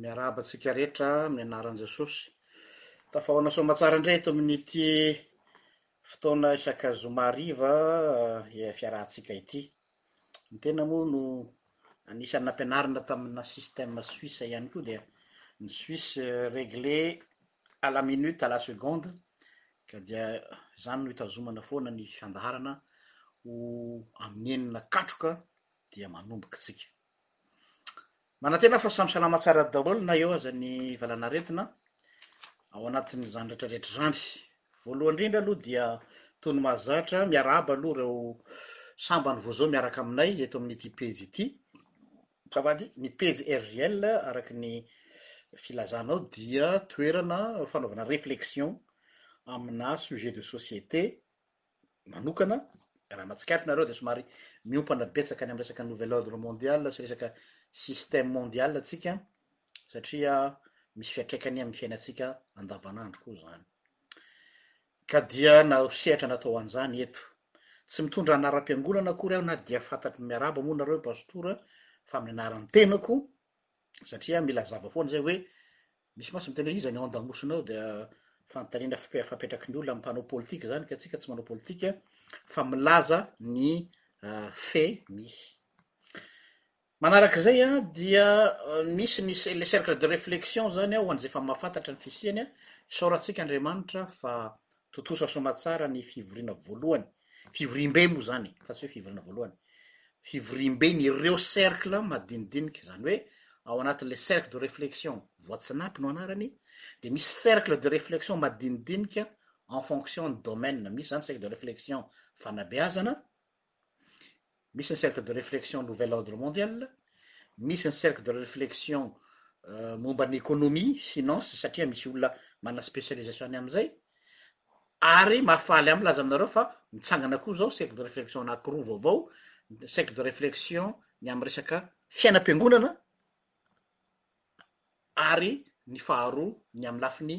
Miarahaba antsika rehetra amin'ny anaran'i Jesosy. Tafahoana soamatsara indray eto amin'ity fotoana isaka zoma hariva eh, fiarahantsika ity. Ny tena moa no anisan'ny nampianarina tamina système suisse ihany koa dia ny suisse eh, réglé à la minute à la seconde ka dia izany no hitazomana foana ny fandaharana ho amin'ny enina katroka dia manomboka tsika. Manantena fa samy salama tsara daholo na eo aza ny valan'aretina ao anatin'izany retraretra izany. Voalohany indrindra aloha dia toy ny mahazatra miarahaba aloha ireo sambany vao zao miaraka aminay eto amin'ity pejy ity. Safady, ny pejy RGL araka ny filazanao dia toerana fanaovana réflexion amina sujet de société manokana, raha mahatsikaritra nareo dia somary miompana betsaka any amin'ny resaka nouvel ordre mondial sy resaka système mondial atsika, satria misy fiatraikany amin'ny fiainantsika andavanandro koa zany. Ka dia na sehatra natao an'izany eto. Tsy mitondra anaram-piangonana akory aho na dia fantatro miaraba moa nareo pastora fa amin'ny anaran'ny tenako, satria mila zava foana zay hoe Misy mantsy miteny hoe iza ny ao andamosina ao dia fanontaniana fapetraky ny olona amin'ny mpanao politika izany ka antsika tsy manao politika fa milaza ny ah, fe misy. Manaraka izay a ah, dia ah, misy ny le cercle de réflexion izany a ah, ho an'izay efa mahafantatra ny fisiany a. Isaorantsika Andriamanitra fa Tontosa soamatsara ny fivoriana voalohany, fivoriambe moa izany e, fa tsy hoe fivoriana voalohany, fivoriamben'ireo cercle madinidinika, izany hoe ao anatin'ilay cercle de réflexion Voatsinapy no anarany, dia misy cercle de réflexion madinidinika en fonction ny domaine, misy izany cercle de réflexion fanabeazana, misy ny cercle de réflexion nouvel ordre mondial, misy ny cercle de réflexion euh, momba ny économie, finance satria misy olona manana spécialisation any amin'izay. Ary mahafaly amin'ny laza aminareo fa mitsangana koa zao cercle de réflexion anankiroa vaovao, cercle de réflexion ny amin'ny resaka fiainam-piangonana ary ny faharoa ny amin'ny lafiny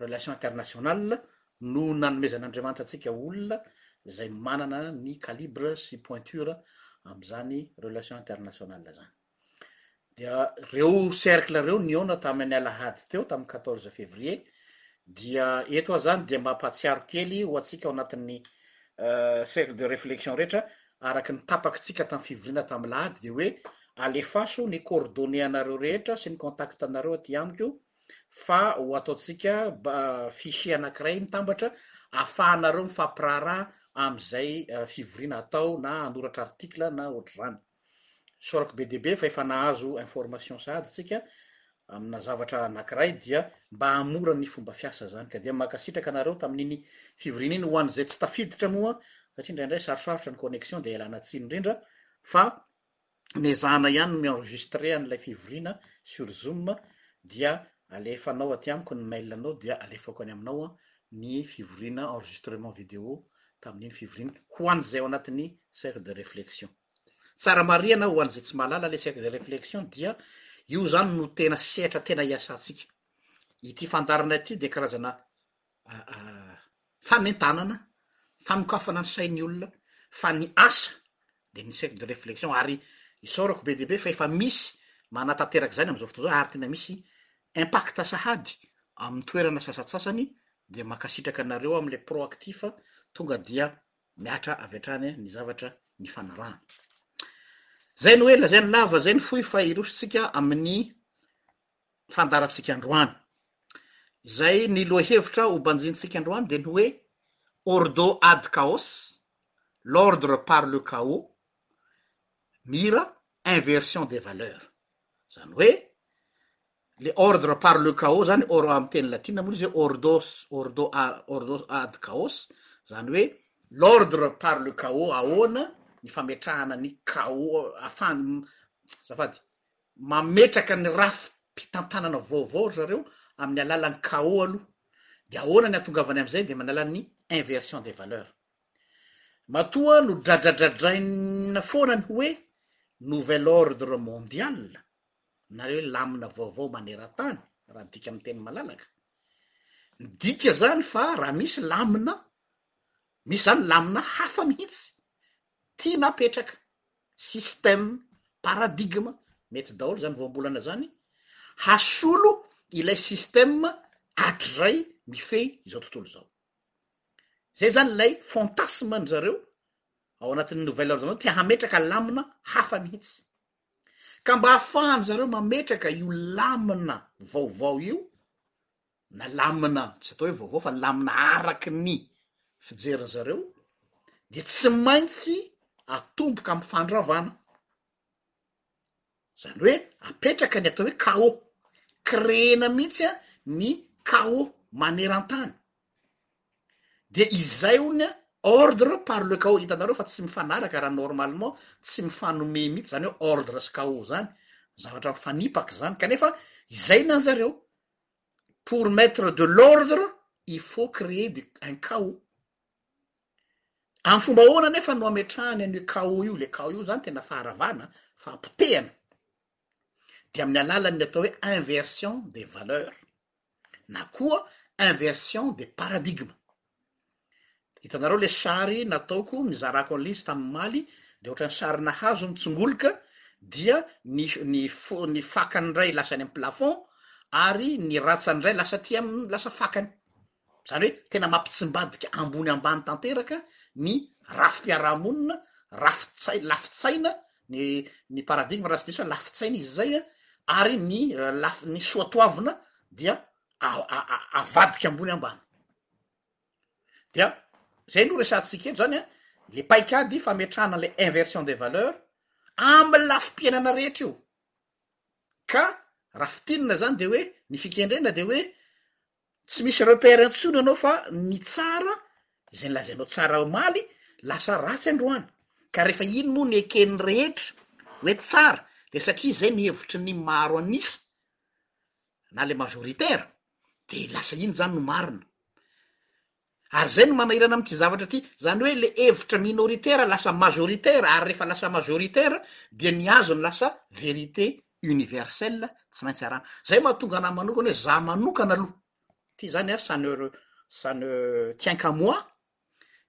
relation internationale no nanomezan'Andriamanitra antsika olona izay manana ny calibre sy pointure amin'izany relation internationale izany. Dia reo cercle reo nihaona tamin'ny alahady teo tamin'ny quatorze février dia eto aho izany dia mampahatsiaro kely ho antsika ao anatin'ny euh, cercle de réflexion rehetra araka ny tapakitsika tamin'ny fivoriana tamin'ny lahady dia hoe alefaso ny coordonnées anareo rehetra sy ny contact anareo aty amiko fa ho ataontsika fichier anankiray mitambatra afahanareo mifampiraharaha amin'izay eh, fivoriana atao na anoratra article na ohatr'izany sorako be dia be fa efa nahazo information sahady tsika amina zavatra anakiray dia mba hahamora ny fomba fiasa zany ka dia mankasitraka anareo tamin'iny fivoriana iny ho an'izay tsy tafiditra moa satria indraindray sarosarotra ny connexion dia ialana tsiny indrindra fa nezahana ihany no mi-enregistrer an'ilay fivoriana sur zoom dia alefanao aty amiko ny mail anao dia alefako any aminao an ny fivoriana enregistrement vidéo tamin'iny fivoriana ho an'izay ao anatin'ny cercle de réflexion Tsara marihana ho an'izay tsy mahalala le cercle de réflexion dia io zany no tena sehatra tena hiasantsika. Ity fandaharana ity dia karazana fanentanana, fanokafana ny sain'ny olona fa ny asa dia ny cercle de réflexion ary isaorako be dia be fa efa misy manatanteraka izany amin'izao fotoana izao ary tena misy impact sahady amin'ny toerana sasantsasany dia mankasitraka anareo am'le proactif tonga dia Mihatra avy hatrany ny zavatra nifanarahana. Izay no ela, izay no lava, izay no fohy fa hirosontsika amin'ny fandaharantsika androany. Izay ny lohahevitra hobanjintsika androany dia ny hoe Ordo ad Chaos, l'ordre par le chaos, mira inversion des valeurs. Izany hoe Le ordre par le chaos zany or am teny latina moa izy ordos ordo a ordo ad chaos zany hoe l'ordre par le chaos ahoana ny fametrahana ny chaos afan zafady mametraka ny rafy pitantanana vaovao ry zareo amin'ny alalan'ny chaos aloha de ahoana ny atongavany am'izay de manalan'ny inversion des valeurs matoa no dradradradraina foana ny hoe nouvel ordre mondial nareo hoe lamina vaovao maneran-tany raha midika amin'ny teny malalaka. Midika izany fa raha misy lamina, misy izany lamina hafa mihitsy tiana apetraka, système, paradigme, mety daholo izany voambolana izany, hasolo ilay système hatrizay mifehy izao tontolo izao. Izay izany ilay fantasme-ndry zareo ao anatin'ny nouvel ordre mondial, te hametraka lamina hafa mihitsy. ka mba hahafahan-dry zareo mametraka io lamina vaovao io, na lamina, tsy atao hoe vaovao fa lamina araky ny fijerin-dry zareo, dia tsy maintsy atomboka amin'ny fandravana. Izany hoe apetraka ny atao hoe chaos, créer-na mihitsy ny chaos maneran-tany. dia izay hono ordre par le chaos, hitanareo fa tsy mifanaraka raha normalement tsy mifanome mihitsy zany hoe ordre sy chaos zany, zavatra mifanipaka zany kanefa izay na zareo pour mettre de l'ordre il faut creer de un chaos, amy fomba ahoana nefa no ametrahany an'io chaos io, le chaos io zany tena faharavana, fahapotehana dia amin'ny alalan'ny atao hoe inversion des valeurs. na koa inversion de paradigme. Hitanareo le sary nataoko nizarako an'le izy tamin'ny omaly de ohatran'ny sarina hazo mitsingoloka dia ny ny fo- ny fakany indray lasa any amin'ny plafond ary ny ratsany indray lasa aty amin'ny lasa fakany zany hoe tena mampitsimbadika ambony ambany tanteraka ny rafi-piarahamonina rafi-tsai- lafin-tsaina ny ny paradigme raha tsy diso a lafin-tsaina izy zay a ary ny laf- ny soatoavina dia a- a- a- avadika ambony ambany dia zay no resahantsika eto zany a le paikady fametrahana le inversion des valeurs amy lafim-piainana rehetra io ka raha fitinina zany de hoe ny fikendrena de hoe Tsy misy repère intsony anao fa ny tsara zay nolazainao tsara omaly lasa ratsy androany, ka refa iny moa no eken'ny rehetra hoe tsara de satria zay no hevitry ny maro an'isa na le majoritaire de lasa iny zany no marina, Ary zay no manahirana amin'ity zavatra ity, zany hoe le hevitra minoritaire lasa majoritaire ary rehefa lasa majoritaire dia ny azy no lasa vérité universelle tsy maintsy arahana. Zay mahatonga anahy manokana hoe za manokana aloha, ty zany a ça ne re- ça ne tient qu'à moi,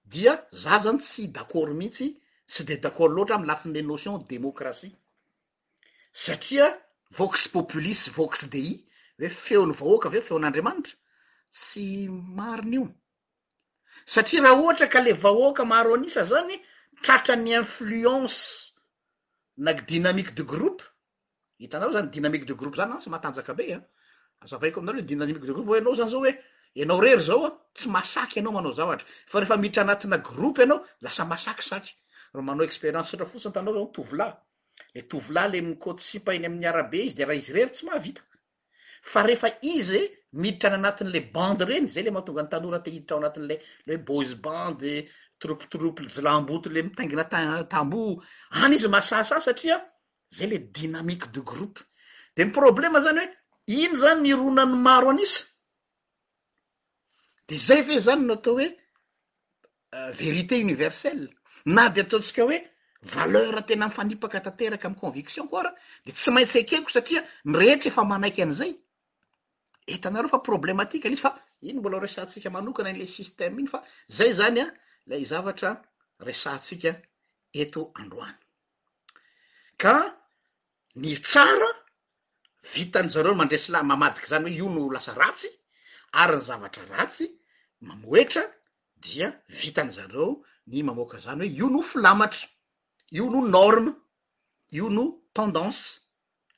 dia za zany tsy d'accord mihitsy, tsy de d'accord loatra amin'ny lafiny le notion démocratie. Satria vox populis vox dei, hoe feon'ny vahoaka ve feon'Andriamanitra? Tsy marina io. Satria raha ohatra ka le vahoaka maro an'isa zany tratra ny influence na dynamique de groupe, hitanareo zany dynamique de groupe zany mantsy matanjaka be an! Azavaiko aminareo ny dynamique de groupe, hoe ianao zany zao hoe ianao rery zao an, tsy masaky ianao manao zavatra, fa rehefa miditra anatina groupe ianao lasa masaky saky. Raha manao experience tsotra fotsiny hitanareo zao ny tovolahy, le tovolahy le mikoty sipa eny amin'ny arabe izy de raha izy irery tsy mahavita fa rehefa izy miditra any anatin'le bande ireny zay le mahatonga ny tanora te hiditra ao anatin'le le hoe boys band troupe troupe le jilamboto le mitaingina ta- tamboho any izy masasa satria zay le dynamique de groupe de ny problema zany hoe iny zany ny ironan'ny maro an'isa de zay ve zany no atao hoe vérité universelle, na dia ataontsika hoe valeur tena mifanipaka tanteraka amin'ny conviction-ko ara, dia tsy maintsy ekeko satria ny rehetra efa manaiky an'izay. Hitanareo fa problématique ilay izy fa iny mbola ho resahantsika manokana ilay système iny fa zay zany a ilay zavatra resahantsika eto androany. Ka ny tsara vitan'ny zareo mandresy lahy mamadika zany hoe io no lasa ratsy ary ny zavatra ratsy mamoetra dia vitan'ny zareo ny mamoaka zany hoe io no filamatra io no norme io no tendance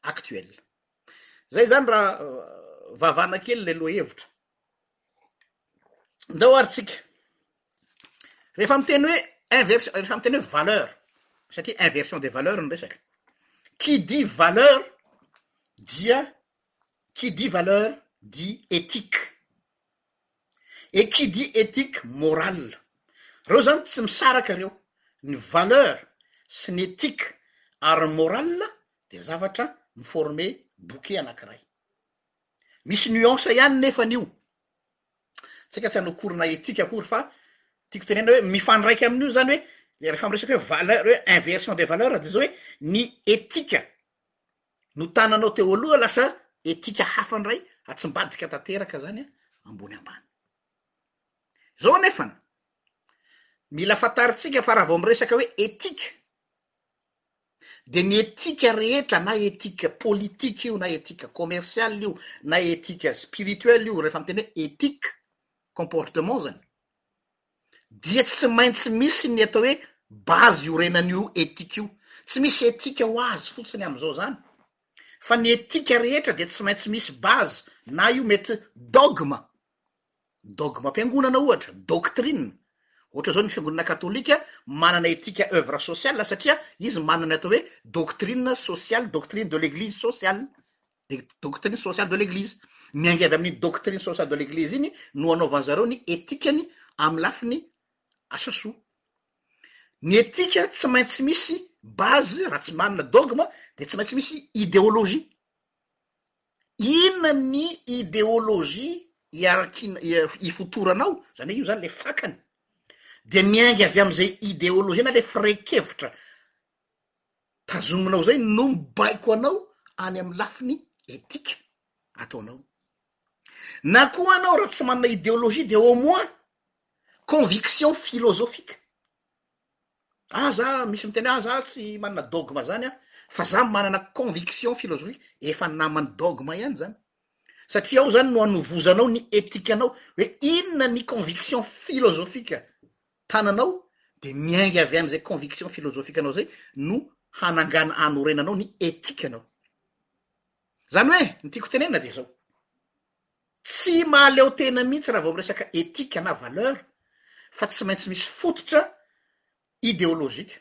actuelle zay zany raha vavana kely lay lohahevitra Ndao ary tsika rehefa miteny hoe inversion rehefa miteny hoe valeur satria inversion de valeur ny resaka qui dit valeur dia qui dit valeur dit ethique et qui dit ethique morale reo zany tsy misaraka reo ny valeur sy ny ethique ary ny morale dia zavatra mi-former bouquet anankiray. Misy nuance ihany nefa an'io. Tsika tsy hanokorona etika akory fa tiako tenena hoe mifandraika amin'io zany hoe le rehefa miresaka hoe valeur hoe inversion de valeur de zao hoe ny etika no tananao teo aloha lasa etika hafa ndray atsimbadika tanteraka zany a ambony ambany. Zao anefany mila fantaritsika fa raha vao miresaka hoe etika. dia ny etika rehetra na etika politika io na etika commerciale io na etika spirituelle io rehefa miteny hoe etika comportement zany dia tsy maintsy misy ny atao hoe base iorenan'io etika io tsy misy etika ho azy fotsiny am'izao zany fa ny etika rehetra dia tsy maintsy misy base na io mety dogme Dogmam-piangonana ohatra, doctrine, ohatra zao ny fiangonana katolika manana etika oeuvre sociale satria izy manana atao hoe doctrine sociale, doctrine de l'eglise sociale, de doctrine sociale de l'eglise, miainga avy amin'iny doctrine sociale de l'eglise iny no anaovan'ny zareo ny etikany amin'ny lafiny asa soa. Ny etika tsy maintsy misy base raha tsy manana dogma de tsy maintsy misy ideologie. Inona ny ideolojia iarakiana ifotoranao, izany hoe io izany ilay fakany dia miainga avy amin'izay ideolojia na ilay firaikevitra tazominao izay no mibaiko anao any amin'ny lafiny etika ataonao. Na koa ianao raha tsy manana ideolojia dia au moins conviction philosophique. Ah za misy miteny ah za tsy manana dogme zany a fa za manana conviction philosophique efa naman'ny dogme ihany zany satria ao zany no anovozanao ny ethique anao hoe inona ny conviction philosophique tananao de miainga avy am'izay conviction philosophique anao zay no hanangana hanorenanao ny ethique anao zany hoe ny tiako tenenina de zao Tsy mahaleo tena mihitsy raha vao miresaka éthique na valeur fa tsy maintsy misy fototra idéologique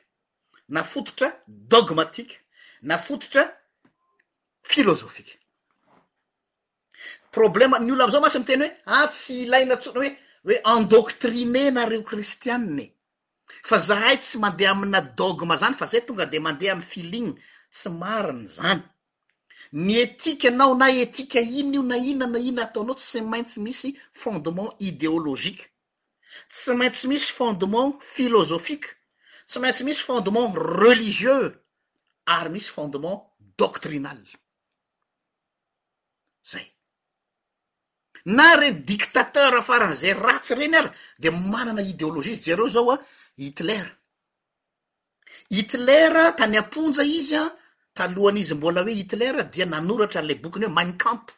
na fototra dogmatique na fototra philosophique. Problème, ny olona amizao mantsy miteny hoe ah tsy ilaina tsony hoe hoe endoctriner nareo kristianina e! fa zahay tsy mandeha amina dogma zany fa zay tonga de mandeha am feeling, tsy marina zany. Ny etika nao na etika inn io na inona na inona ataonao tsy maintsy misy fondement ideologique, tsy maintsy misy fondement philosophique, tsy maintsy misy fondement religieux ary misy fondement doctrinal. Zay. Na reny dictateur farany zay ratsy reny ary de manana ideologie, jereo zao a Hitler, Hitler tany am-ponja izy an, talohan'izy mbola hoe Hitler dia nanoratra an'ilay bokiny hoe Mein Kampf.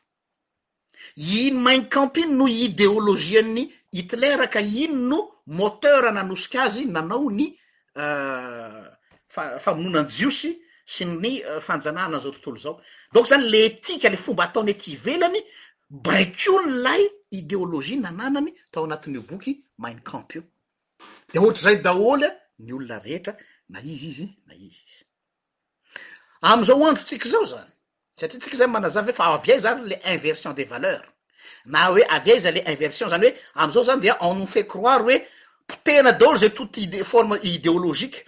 Iny Mein Kampf iny no ideologie-n'i Hitler ka iny no moteur nanosika azy nanao ny famonoana ny Jiosy sy ny fanjanahana an'izao tontolo izao. Donc zany le etika, le fomba ataony aty ivelany, baikoin'ilay ideologie nananany tao anatin'io boky Mein Kampf io. Dia ohatr'izay daholo ny olona rehetra na iza izy na iza izy. Amin'izao androntsika izao izany, satria tsika izany manazava hoe fa avy aiza ary le inversion des valeurs na hoe avy aiza le inversion, izany hoe amin'izao izany dia on nous fait croire hoe potehina daholo izay toute idée forme idéologique,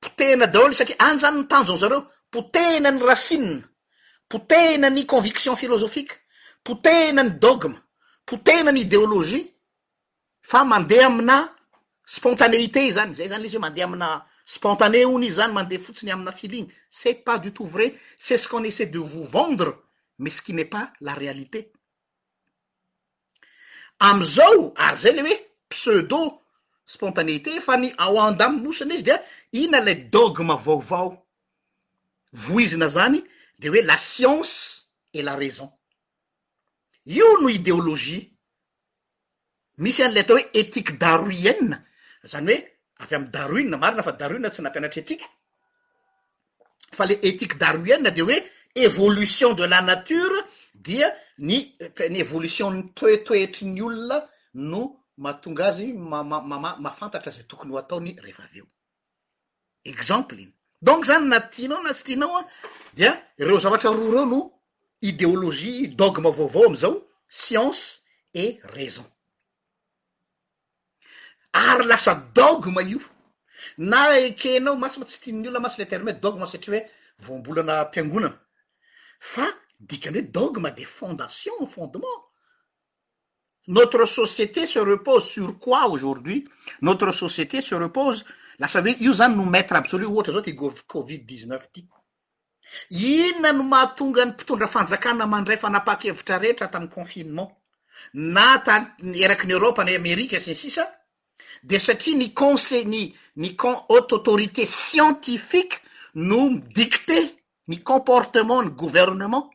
potehina daholo satria any izany ny tanjon'ny zareo, potehina ny racines, potehina ny conviction philosophique, potehina ny dogme, potehina ny idéologie. fa mandeha amina spontanéité izany, izay izany le izy hoe mandeha amina spontané hono izy izany, mandeha fotsiny amina feeling, c'est pas du tout vrai, c'est ce qu'on essaie de vous vendre mais ce qui n'est pas la réalité. Am'zao, ary zay le hoe pseudo spontanéité fa ny ao an-damosina izy dia inona lay dogme vaovao voizina zany de hoe la science et la raison, io no idéologie misy an'ilay atao hoe ethique darwienne, izany hoe avy amin'i Darwin, marina fa Darwin tsy nampianatra etika, fa ilay ethique darwienne dia hoe evolution de la nature dia ny ny evolution-n'ny toetoetry ny olona no mahatonga azy ma- ma- ma- mahafantatra izay tokony ho ataony rehefa avy eo. exemple iny donc zany na tianao na tsy tianao an dia ireo zavatra roa ireo no ideologie dogme vaovao amizao science et raison ary lasa dogme io na ekenao masy moa tsy tian'ny olona masy le terme hoe dogme satria hoe voambolana am-piangonana fa dikany hoe dogme dia fondation fondement Notre société se repose sur quoi aujourd'hui? Notre société se repose, lasa hoe io zany no maitre absolu, ohatra zao ty covid 19 ity. Inona no mahatonga ny mpitondra fanjakana mandray fanapahan-kevitra rehetra ato amin'ny confinement? Na tany eraky ny Europe na Amerika sy ny sisa, dia satria ny conseil ny ny con- haute autorité scientifique no mi-dicter ny comportement ny gouvernement.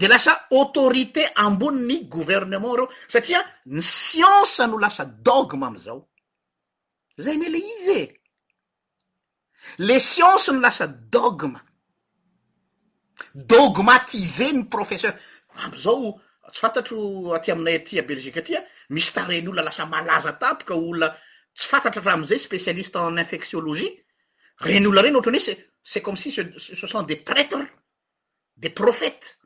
dia lasa autorité ambonin'ny gouvernement reo satria ny siansa no lasa dogme amizao, zay ne le izy e, le siansa no lasa dogme, dogmatiser ny professeur, amizao tsy fantatro aty aminay aty a Belgique aty a, misy tarehin' olona lasa malaza tampoka olona tsy fantatra hatramizay spécialiste en infectiologie, reny olona reny otrany hoe c'est comme si ce sont des pretres des prophètes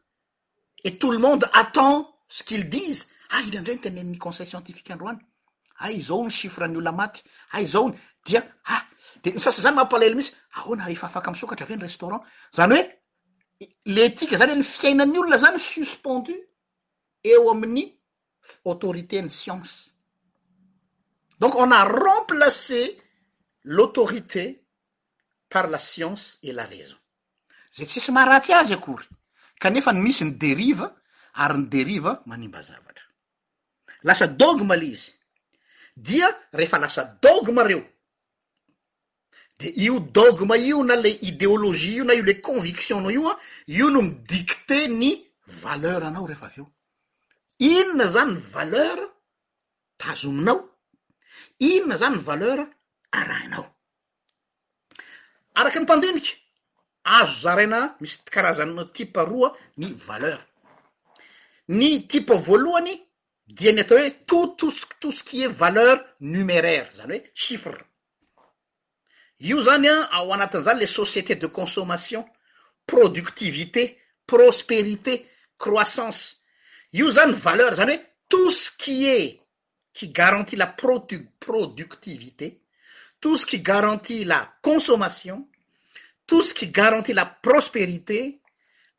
et tout le monde attend ce qu'ils disent ah inona indray ny tenenin'ny conseil scientifique androany ah izao ny chiffre ny olona maty ah izao ny dia ah dia ny sasany zany mampalahelo mihitsy ahoana efa afaka misokatra ve ny restaurant zany hoe letika zany hoe ny fiainan'ny olona zany suspendu eo amin'ny autorité ny science donc on a remplacé l'autorité par la science et la raison izay tsisy maharatsy azy akory, kanefa ny misy ny deriva ary ny deriva manimba zavatra. Lasa dogma le izy, dia rehefa lasa dogma reo, de io dogma io na le ideologie io na io le conviction nao io an, io no mi-dicte ny valeur anao rehefa avy eo. Inona zany ny valeur tazominao, inona zany ny valeur arahinao. Araka ny pandemika, azo zaraina misy karazana type roa ny valeur, ny type voalohany dia ny atao hoe tout tout ce tout ce qui est valeur numéraire zany hoe chiffre, io zany an ao anatin'izany le société de consommation, productivité, prosperité, croissance, io zany valeur zany hoe tout ce qui est. qui garantit la productivité tout ce qui garantit la consommation tout ce qui garantit la prospérité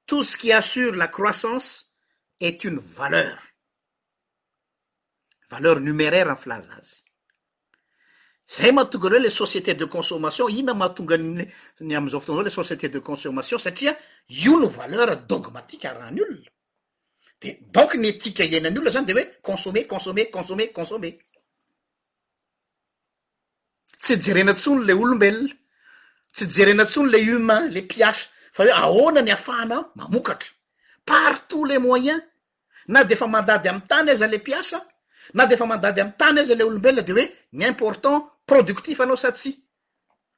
tout ce qui assure la croissance est une valeur valeur numéraire zay mahatonga alhoe le société de consommation ina mahatonga ny amzao votonazao le société de consommation satria io no valeur dogmatika rany olona Dia donc ny etika iainan'ny olona izany dia hoe consommer, consommer, consommer, consommer. Tsy jerena intsony ilay olombelona, tsy jerena intsony ilay humain, ilay mpiasa, fa hoe ahoana ny ahafahana mamokatra. Par tous les moyens, na dia efa mandady amin'ny tany aza ilay mpiasa, na dia efa mandady amin'ny tany aza ilay olombelona dia hoe ny important productif anao sa tsia.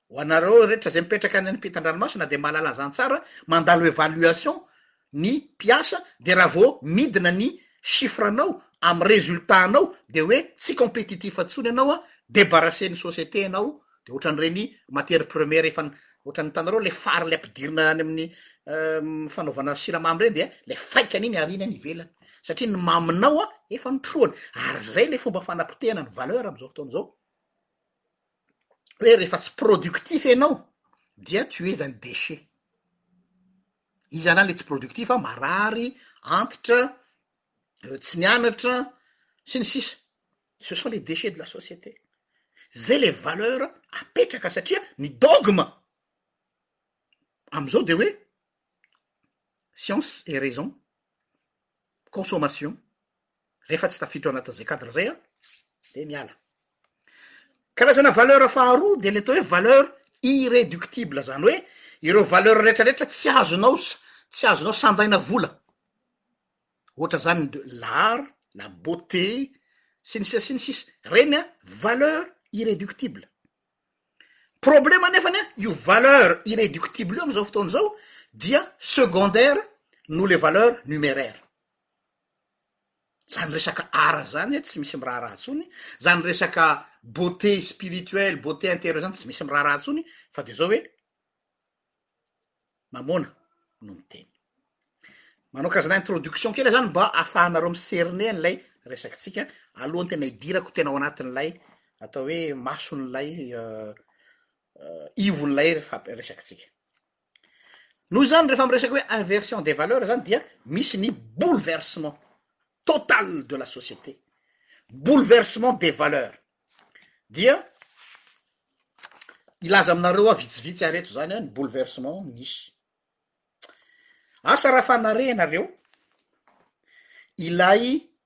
Ho anareo rehetra izay mipetraka any ampitan-dranomasina dia mahalala an'izany tsara, mandalo evaluation ny mpiasa dia raha vao midina ny chiffre anao amin'ny resultat anao dia hoe tsy competitif intsony ianao an, debarrasser ny société ianao dia ohatran'ireny matière première efa ohatran'ny hitanareo ilay fary ilay ampidirina any amin'ny fanaovana siramamy ireny dia ilay faikany iny ariany any ivelany satria ny maminao an efa notrohany ary izay ilay fomba fanapotehana ny valeur amin'izao fotoana izao. hoe rehefa tsy productif ianao dia tu es un déchet, iza anah le tsy productif an, marary, antitra, tsy nianatra sy ny sisa, ce sont les déchets de la société, zay le valeur apetraka satria ny dogme am'zao de hoe science et raison, consommation, rehefa tsy tafiditra ao anatin'izay cadre zay an de miala. Karazana valeur faharoa de le atao hoe valeur irreductible zany hoe ireo valeur retraretra tsy azonao s- tsy azonao sandaina vola, ohatra zany ny de l'art, la beauté sy ny sisa sy ny sisa, reny an valeur irreductible. Problema nefany an io valeur irreductible io am'zao fotoana zao dia secondaire noho le valeur numéraire. Zany resaka art zany tsy misy miraharaha tsony, zany resaka beauté spirituelle, beauté intérieure zany tsy misy miraharaha tsony fa de zao hoe mamoana no miteny. Manao karazana introduction kely zany mba afahanareo mi cerner an'ilay resakitsika alohan'ny tena hidirako tena ao anatin'ilay atao hoe mason'ilay ivon'ilay resakitsika. Noho izany, rehefa miresaka hoe inversion des valeurs izany dia misy ny bouleversement total de la société, bouleversement des valeurs. Dia hilaza aminareo aho vitsivitsy ary eto izany ny bouleversement nisy. Asa raha fanare ianareo ilay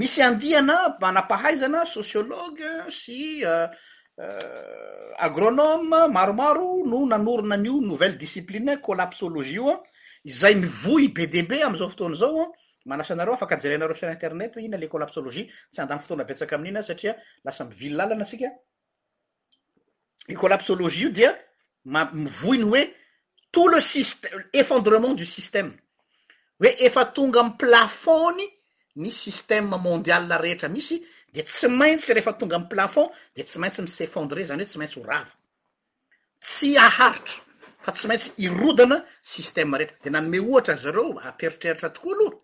Misy andiana manam-pahaizana, sociologue sy agronome maromaro no nanorina an'io nouvelle discipline collapsologie io izay mivoy be dia be amin'izao fotoana izao. Manasa anareo afaka jerenareo sur internet hoe inona ilay collapsologie. Tsy handany fotoana betsaka amin'iny aho satria lasa mivily lalana isika. io collapsologie io dia ma- mivoy ny hoe tout le système effondrement du système hoe efa tonga amin'ny plafond-ny ny système mondial rehetra misy dia tsy maintsy rehefa tonga amin'ny plafond dia tsy maintsy mi-s'effondrer zany hoe tsy maintsy ho rava tsy haharitra fa tsy maintsy hirodana système rehetra dia nanome ohatra azy zareo hampieritreritra tokoa aloha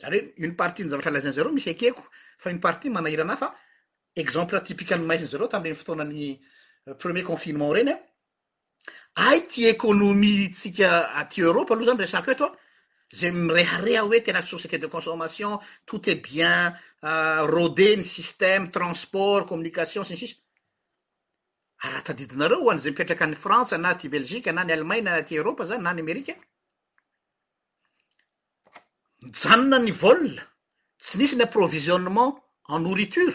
zany hoe une partie ny zavatra lazainy zareo misy ekeko fa une partie manahirana ahy fa exemple typique an'i Maison Zero tamin'ireny fotoanan'ny premier confinement ireny an, hay ity économie-tsika aty Europe aloha zany resako eto an, izay mirehareha hoe tena société de consommation, tout est bien rôder ny système, transport, communication sy ny sisa, ary raha tadidinareo ho an'izay mipetraka any Frantsa na aty Belgique na any Allemagne na aty Europe zany na any Amerika, Nijanona ny vol, tsy nisy ny approvisionnement en nourriture,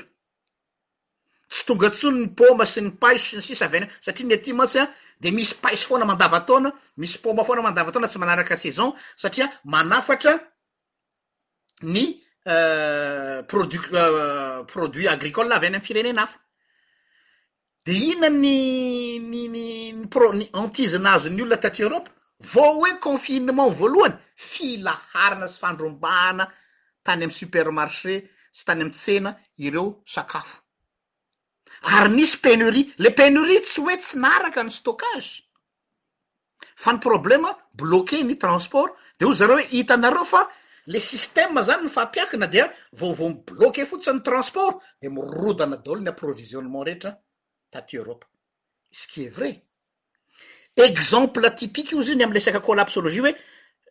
tsy tonga intsony ny paoma sy ny paiso sy ny sisa avy any satria ny aty mantsy an dia misy paiso foana mandavan-taona, misy paoma foana mandavan-taona tsy manaraka saison satria manafatra ny produit produit agricole avy any amin'ny firenena hafa. De inona ny ny ny ny pro- ny hantise nazon'ny olona taty Europe vao hoe confinement voalohany? Filaharana sy fandrombahana tany amin'ny supermarché sy tany amin'ny tsena ireo sakafo. Ary nisy penurie, le penurie tsy hoe tsy naraka ny stockage fa ny problema bloquer ny transport de hoy zareo hoe hitanareo fa le système zany ny fampiakina dia vao vao mi-bloquer fotsiny ny transport de mirodana daholo ny approvisionnement rehetra taty Europe ce qui est vrai exemple typique io izy io ny amin'ny resaka collapsologie hoe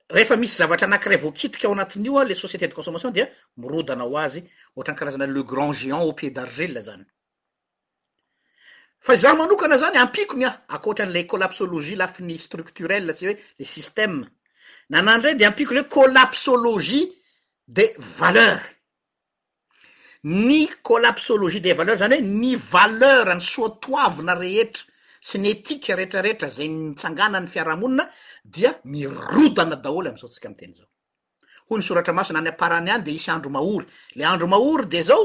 rehefa misy zavatra anankiray voakitika ao anatin'io le société de consommation dia mirodana ho azy ohatran'ny karazana le grand géant au pied d'argile zany Fa izaho manokana izany ampiako ny ahy, ankoatra an'ilay collapsologie lafiny structurelle sy hoe le système, nanà indray dia ampiako ilay hoe collapsologie des valeurs. Ny collapsologie des valeurs izany hoe ny valeur, ny soa toavina rehetra sy ny éthique rehetrarehetra izay nitsanganan'ny fiarahamonina dia mirodana daholo amin'izao tsika miteny izao. Hoy ny soratra masina any am-parany any dia hisy andro mahory, le andro mahory dia izao,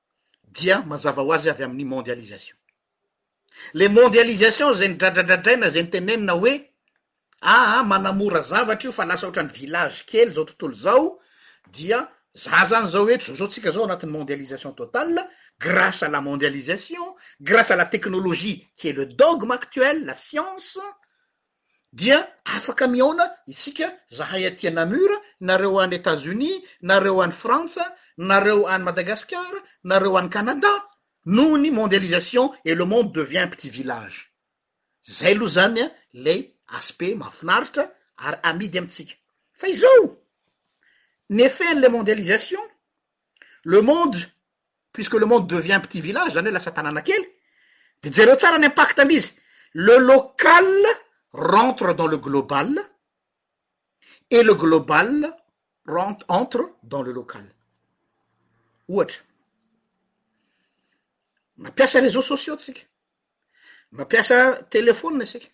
dia mazava ho azy avy amin'ny mondialisation. Ilay mondialisation izay nidradradradraina, izay nitenenina hoe aa manamora zavatra io fa lasa ohatran'ny village kely izao tontolo izao dia za zany zao eto zao zao tsika zao anatin'ny mondialisation totale grâce à la mondialisation grâce à la technologie qui est le dogme actuel la science dia afaka mihaona isika zahay aty a Namur, nareo any Etats Unis, nareo any Frantsa, nareo any Madagasikara, nareo any Canada, noho ny mondialisation et le monde devient un petit village. Zay loha zany a lay aspect mahafinaritra ary amidy amintsika. Fa izao, ny effet an'ilay mondialisation, le monde puisque le monde devient u peti village zany hoe lasa tananakely de jereo tsara nyimpact amizy leloal rentre dans le global et le global n entre dans le local ohatra mampiasa réseaux sociaux sika mampiasa teléfonie sika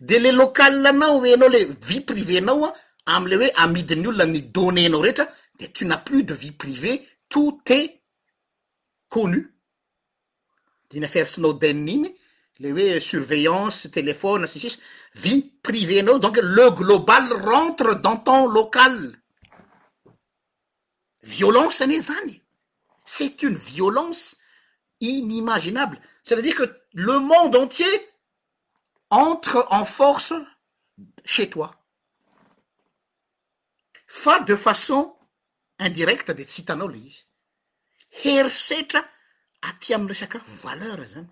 de le local anao eanao le vie privée nao a amle hoe amidiny olona ny donnée nao rehetra de tu n'a plus de vie privée tout est connu diny affaire snowden iny surveillance téléphone asis vie privé eo donc le global rentre dan temps local violence ene sani c'est une violence inimaginable c'estve dire que le monde entier entre en force chez toi fa de façon indirecte dia tsy hitanao ilay izy, herisetra aty amin'ny resaka valeur izany,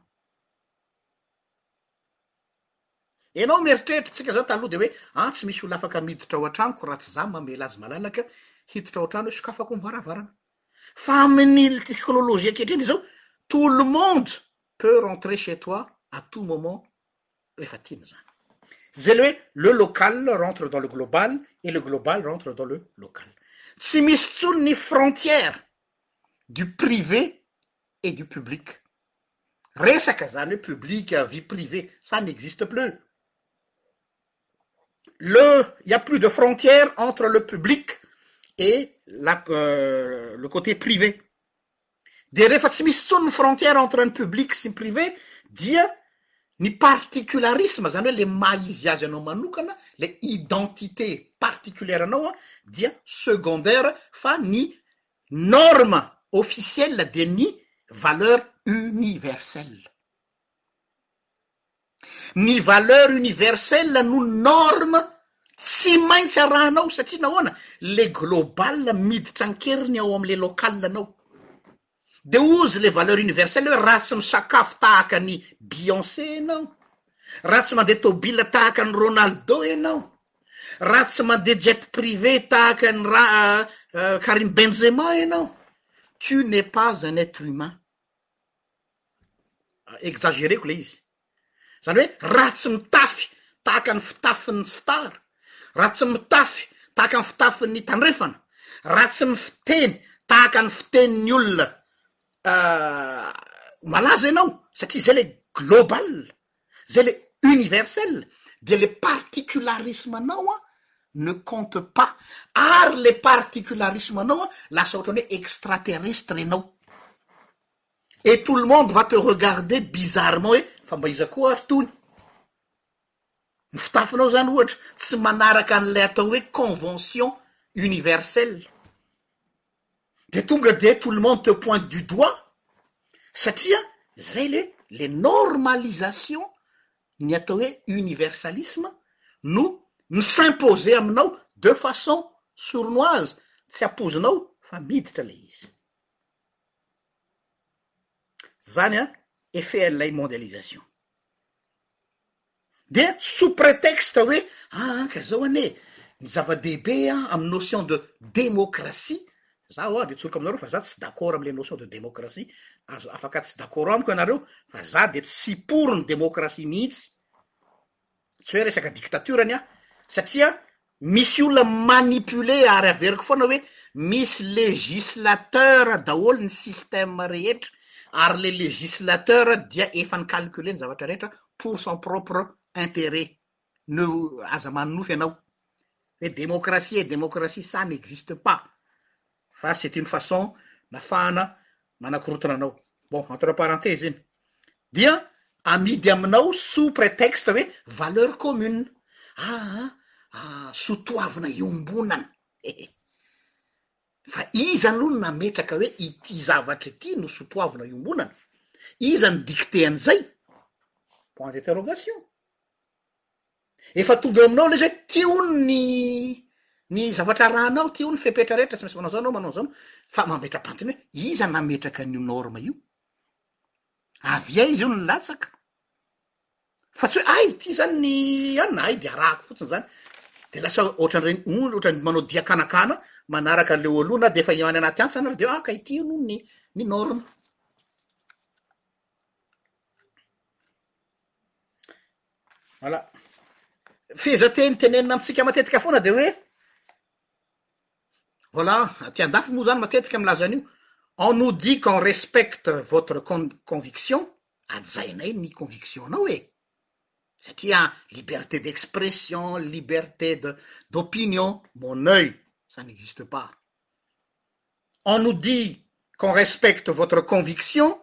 ianao mieritreritra tsika zao taloha dia hoe an tsy misy olona afaka miditra ao an-tranoko raha tsy za mamela azy malalaka hiditra ao an-trano hoe sokafako ny varavarana, ami'ny teknoloi ketry zao tout le monde peut rentre cez toi tout momenefany nyza ny oe le loal rentre dans le global e le global rentre dans lelaltsy misy itsony ny frontière du privé et du public resaka zany oe publivi privaneist ley a plus de frontière entre le public et euh, le côté privé de refa tsy misy tsonny frontière entre un public si privé dia ny particularisme zany hoe le maïsiazy anao manokana les identités particulière nao a dia secondaire fa ny norme officielle de ny valeur universelle Ny valeur universelle no norme tsy maintsy arahanao satria nahoana? Le global miditra an-keriny ao amle local anao de ozy le valeur universelle hoe raha tsy misakafo tahaka ny Beyonce enao, raha tsy mandeha tôbila tahaka ny Ronaldo enao, raha tsy mandeha jet privé tahaka ny Ra- Karim Benzema enao, tu n'es pas un être humain. exagere-ko le izy zany hoe raha tsy mitafy tahaka ny fitafin'ny star, raha tsy mitafy tahaka ny fitafin'ny tandrefana, raha tsy mifiteny tahaka ny fitenin'ny olona malaza ianao satria zay le global, zay le universel dia le particularisme-nao an ne compte pas ary le particularisme-nao an lasa ohatran'ny hoe extraterrestre ianao. et tout le monde va te regarder bizarrement hoe fa mba iza koa ary tony, ny fitafinao zany ohatra tsy manaraka an'ilay atao hoe convention universelle de tonga de tout le monde te pointe du doigt satria zay le le normalisation ny atao hoe universalisme no mi-s'imposer aminao de façon sournoise tsy ampoizinao fa miditra le izy. Zany an effet an'ilay mondialisation. Dia sous prétexte hoe aa ka zao anie ny zava-dehibe an amin'ny notion de démocratie, za ho'a dia tsoriko aminareo fa za tsy d'accord amin'ilay notion de démocratie, azo afaka tsy d'accord amiko ianareo fa za dia tsy pour ny démocratie mihitsy, tsy hoe resaka dictature ny ahy satria misy olona mi-manipuler ary averiko foana hoe misy legislateur daholo ny système rehetra ary le legislateur dia efa ni-calculer ny zavatra rehetra pour son propre intérêt no aza manonofy ianao hoe démocratie démocratie ça n'existe pas Fa c'est une façon nafahana manakorontana anao. Bon, entre parenthèses iny. Dia amidy aminao sous prétexte hoe valeur commune. Aa sotoavina iombonana. Hehe. Fa iza aloha no nametraka hoe ity zavatra ity no sotoavina iombonana? Iza no dicter an'izay? Point d'interrogation. Efa tonga eo aminao le izy hoe ty hono ny ny zavatra arahanao, ty hono ny fepetra rehetra, tsy maintsy manao zao anao, manao zao anao, fa mametra-pantiny hoe iza nametraka an'io norme io? Avy aiza io no latsaka? Fa tsy hoe hay ty zany ny an na hay de arahako fotsiny zany, de lasa ohatran'ireny o- ohatran'ny manao dia kanakana manaraka an'le eo aloha na de efa any anaty antsa ary de ah ka ity hono ny ny norme. Voilà. Fehezanteny tenenina amintsika matetika foana dia hoe voilà aty an-dafy moa zany matetika milaza an'io on nous dit qu'on respecte votre conviction hajainay ny conviction-nao e satria liberté d'expression liberté de d'opinion mon oeil ça n'existe pas on nous dit qu'on respecte votre conviction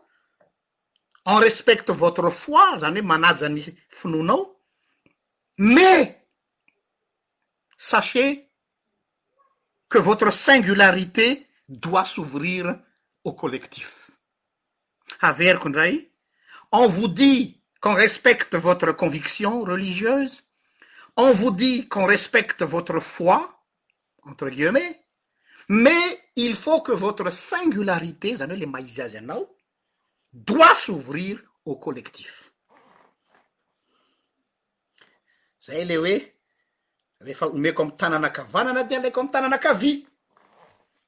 on respecte votre foi ane manad ani fnono mais sachez que votre singularité doit s'ouvrir au collectif aver qondrai on vous dit respecte votre conviction religieuse on vous dit qu'on respecte votre foi entre guileme mais il faut que votre singularité zany oe le maïzy azy anao doit s'ouvrir au collectif. Zay le hoe rehefa omeko amin'ny tanana kavanana dia alaiko amin'ny tanana kavia.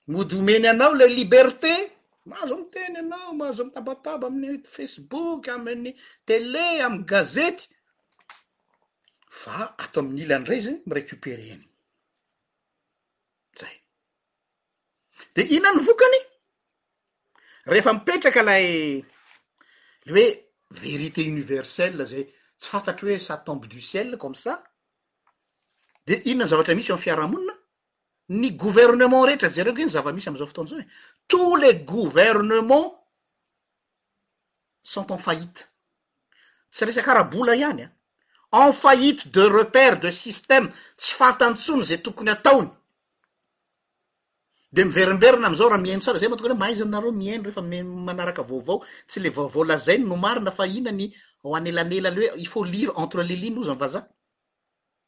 Mody omeny anao le liberté, mahazo miteny anao, mahazo mitabataba amin'ny Facebook, amin'ny télé, amin'ny gazety fa ato amin'ny ilany iray zay mi-recuperer ny. Zay. De inona ny vokany? Rehefa mipetraka lay le hoe vérité universelle zay tsy fantatro hoe ça tombe du ciel comme ça, de inona ny zavatra misy eo amin'ny fiarahamonina? Ny gouvernement rehetra jereo ange ny zava-misy am'zao fotoana zao e, tous les gouvernements. sont en faillite. Tsy resaka ara-bola ihany an! En faillite de repère, de système, tsy fantany intsony izay tokony ataony. Dia miverimberina amin'izao raha mihaino tsara izay mahatonga anao mahaiza nareo mihaino rehefa manaraka vaovao, tsy ilay vaovao lazainy no marina fa inona ny ao anelanelany hoe il faut lire entre les lignes hozy ny vazaha.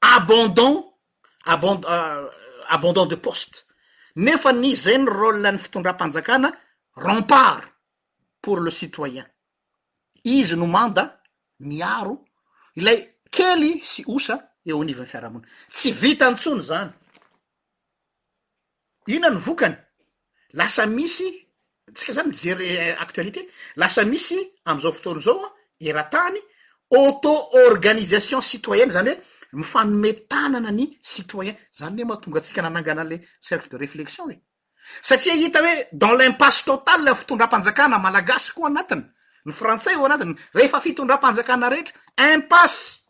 abandon aband abandon de poste nefa ny zay ny rôle ny fitondram-panjakana rempart pour le citoyen izy no manda miaro ilay kely sy osa eo anivon'ny fiarahamonina tsy vita intsony zany Inona no vokany? Lasa misy, antsika zany mijery actualité, lasa misy am'zao fotoana zao an, eran-tany, auto organisation citoyenne, zany hoe mifanome tanana ny citoyen, zany ne mahatonga antsika nanangana le cercle de réflexion e! satria hita hoe dans l'impasse totale ny fitondram-panjakana malagasy koa anatiny, ny frantsay ao anatiny, rehefa fitondram-panjakana rehetra, impasse!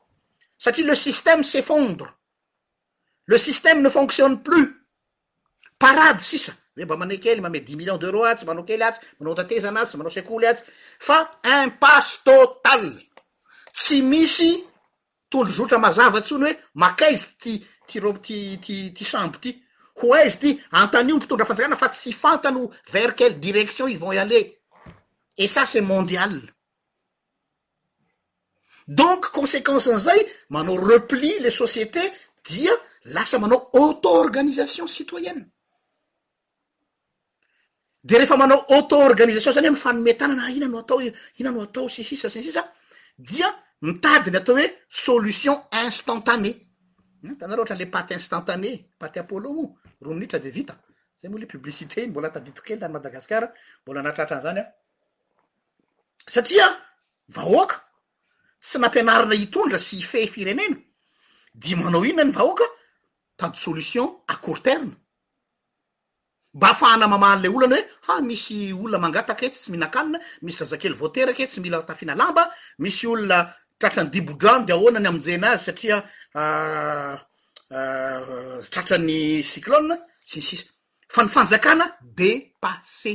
satria le système s'effondre. Le système ne fonctionne plus! Parade sisa, hoe mba manome kely, manome dix millions d'euros atsy, manao kely atsy, manao tatezana atsy, manao sekoly atsy, fa impasse totale! Tsy misy tondrozotra mazava intsony hoe makaiza ity ity ro- ity ity ity sambo ity? Ho aiza ity? Antanio ny mpitondra fanjakana fa tsy fantany ho vers quelle direction ils vont y aller! Et ça c'est mondial! Donc consequence an'izay manao repli le société dia lasa manao auto organisation citoyenne de rehefa manao auto organisation zany hoe mifanome tanana ah ina no atao e ina no atao sy ny sisa sy ny sisa dia mitady ny atao hoe solution instantanee um hitanareo ohatran'ny le pate instantanee pate apollo moa roa minitra de vita zay moa le publicité mbola tadidiko kely tany madagasikara mbola nahatratra an'izany aho satria vahoaka tsy nampianarina hitondra sy hifehy firenena dia manao inona ny vahoaka? pas de solution à court terme mba hafahana mamaha an'ilay olana hoe ha misy olona mangataka etsy tsy mihinan-kanina, misy zazakely vao teraka etsy mila tafiana lamba, misy olona tratran'ny dibo-drano dia ahoana ny hamonjena azy satria tratran'ny cyclone sy ny sisa fa ny fanjakana dépassé.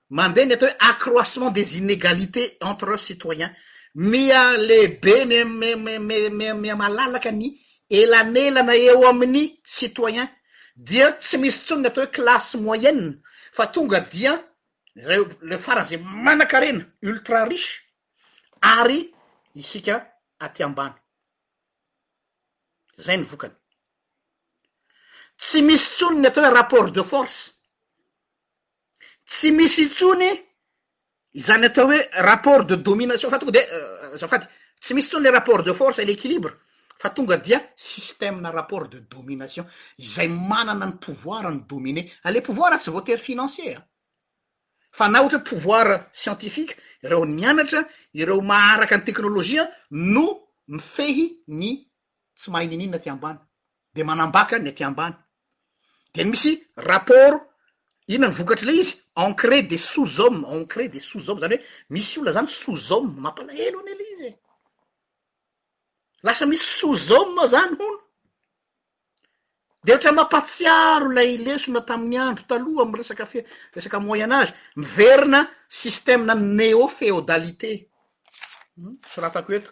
Mandeha ny atao hoe accroissement des inégalités entre citoyens, miha lehibe miha malalaka ny elanelana eo amin'ny citoyens, dia tsy misy intsony ny atao hoe classe moyenne fa tonga dia ireo farany izay manankarena, ultra riche, ary isika aty ambany. Izay ny vokany. Tsy misy intsony ny atao hoe rapport de force Tsy misy intsony izany atao hoe rapport de domination fa tonga dia azafady, tsy misy intsony ilay rapport de force et l'équilibre fa tonga dia système-na rapport de domination, izay manana ny pouvoir mi-dominer. Ilay pouvoir tsy voatery financier an! Fa na ohatra hoe pouvoir scientifique, ireo nianatra, ireo maharaka ny teknolojia no mifehy ny tsy mahay niniana aty ambany. de manambaka ny aty ambany de misy rapport inona ny vokatr'ilay izy ancré de sous homme ancré de sous homme zany hoe misy olona zany sous homme mampalahelo anie le izy e lasa misy sous homme zany hono de ohatra mampatsiaro lay lesona tamin'ny andro taloha amy resaka fi- resaka moyen age miverina système na neo feodalité soratako eto.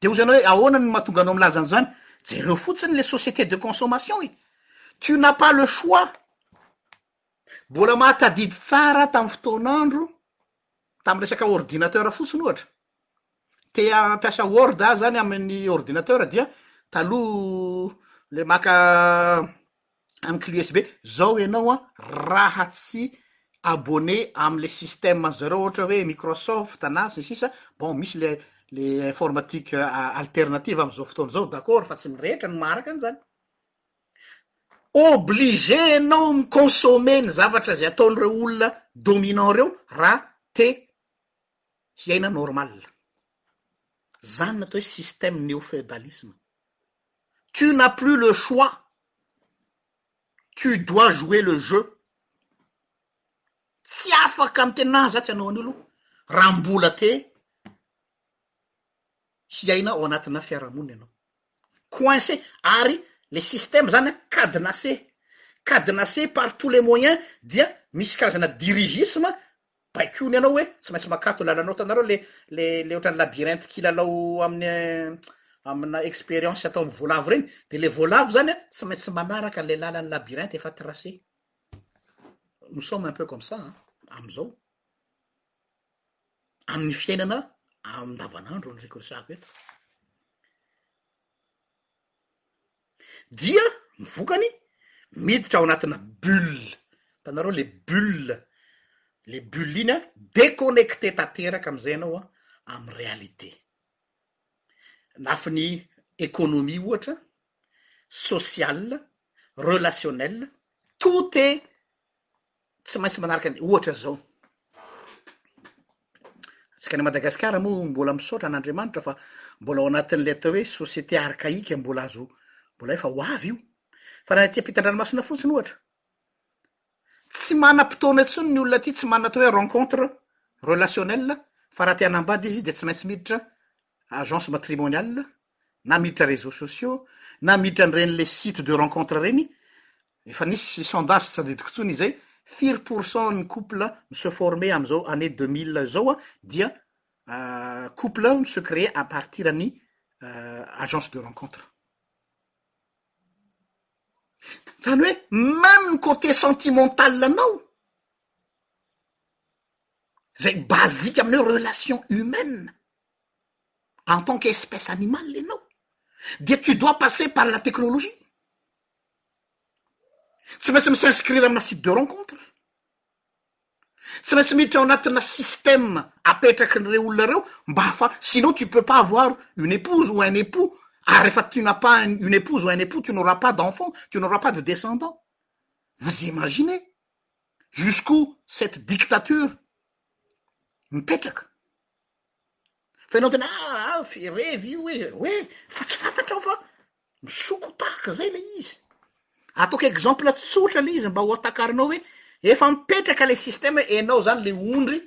De hozy ianao hoe ahoana no mahatonga anao milaza an'izany, jereo fotsiny le société de consommation e, tu n'as pas le choix, mbola mahatadidy tsara aho tamin'ny fotoan'andro tamin'ny resaka ordinateur fotsiny ohatra, te hampiasa word aho zany amin'ny ordinateur dia taloha le maka. amin'ny clé USB, zao ianao an, raha tsy abonné amle système an'i zareo ohatra hoe microsoft na sy ny sisa, bon misy le le informatique alternative am'zao fotoana zao d'accord fa tsy ny rehetra no maharaka an'zany, obligé ianao mi-consommer ny zavatra zay ataon'ireo olona dominant reo raha te hiaina normal, zany no atao hoe système neo-feudalisme. tu n'as plus le choix tu dois jouer le jeu tsy afaka miteny na za tsy hanao an'io aloha raha mbola te hiaina ao anatina fiarahamonina ianao coincé ary le système zany an cadenassé cadenassé par tous les moyens dia misy karazana dirigisme baikoiny anao hoe tsy maintsy makato lalana ohatra anareo le le le ohatran'ny labyrinthe kilalao amin'ny amina expérience atao amin'ny voalavo reny de le voalavo zany a tsy maintsy manaraka le lalan'ny labyrinthe efa tracé nous sommes un peu comme ça am'izao amin'ny fiainana amindavanandro ny rekolosako eto dia ny vokany miditra ao anatina bulle, hitanareo le bulle, le bulle iny an, deconnecter tanteraka amizay ianao an amin'ny réalité, lafiny économie ohatra, sociale, relationnelle, tout est tsy maintsy manaraka ny ohatra zao tsika any Madagascar moa mbola misaotra an'Andriamanitra fa mbola ao anatin'le atao hoe société archaïque mbola azo mbola efa ho avy io fa raha ny aty ampitan-dranomasina fotsiny ohatra tsy manam-potoana intsony ny olona aty tsy manana atao hoe rencontre relationnelle fa raha te hanambady izy de tsy maintsy miditra agence matrimoniale na miditra réseaux sociaux na miditra an'ireny le site de rencontre ireny efa nisy sondage tsy tadidiko intsony izay firy pour cent ny couple mi se former amin'izao année deux mille izao a dia couple mi se créer à partir an'ny agence de rencontre zany hoe même ny côté sentimental anao zay basique amin'io relation humaine en tant que espèce animal enao de tu dois passer par la technologie tsy maintsy misy inscrire amna cite de rencontre tsy maintsy metry o anatina système apetraky reo olonareo mba afa sinon tu peux pas avoir une épouse ou un époux Ah, efa tunapa uny épouse o un épouse tonao raha pas d'enfant tinao raha pas de descendant vozy imazinez jusqu'o cette diktature mipetraka ah, fa ianao tena aa fe revy io hoe hoe fa tsy fantatrao fa misoko tahaka zay le izy ataoko exemple tsotra le izy mba ho atakarinao hoe efa mipetraka le systeme hoe enao zany le ondry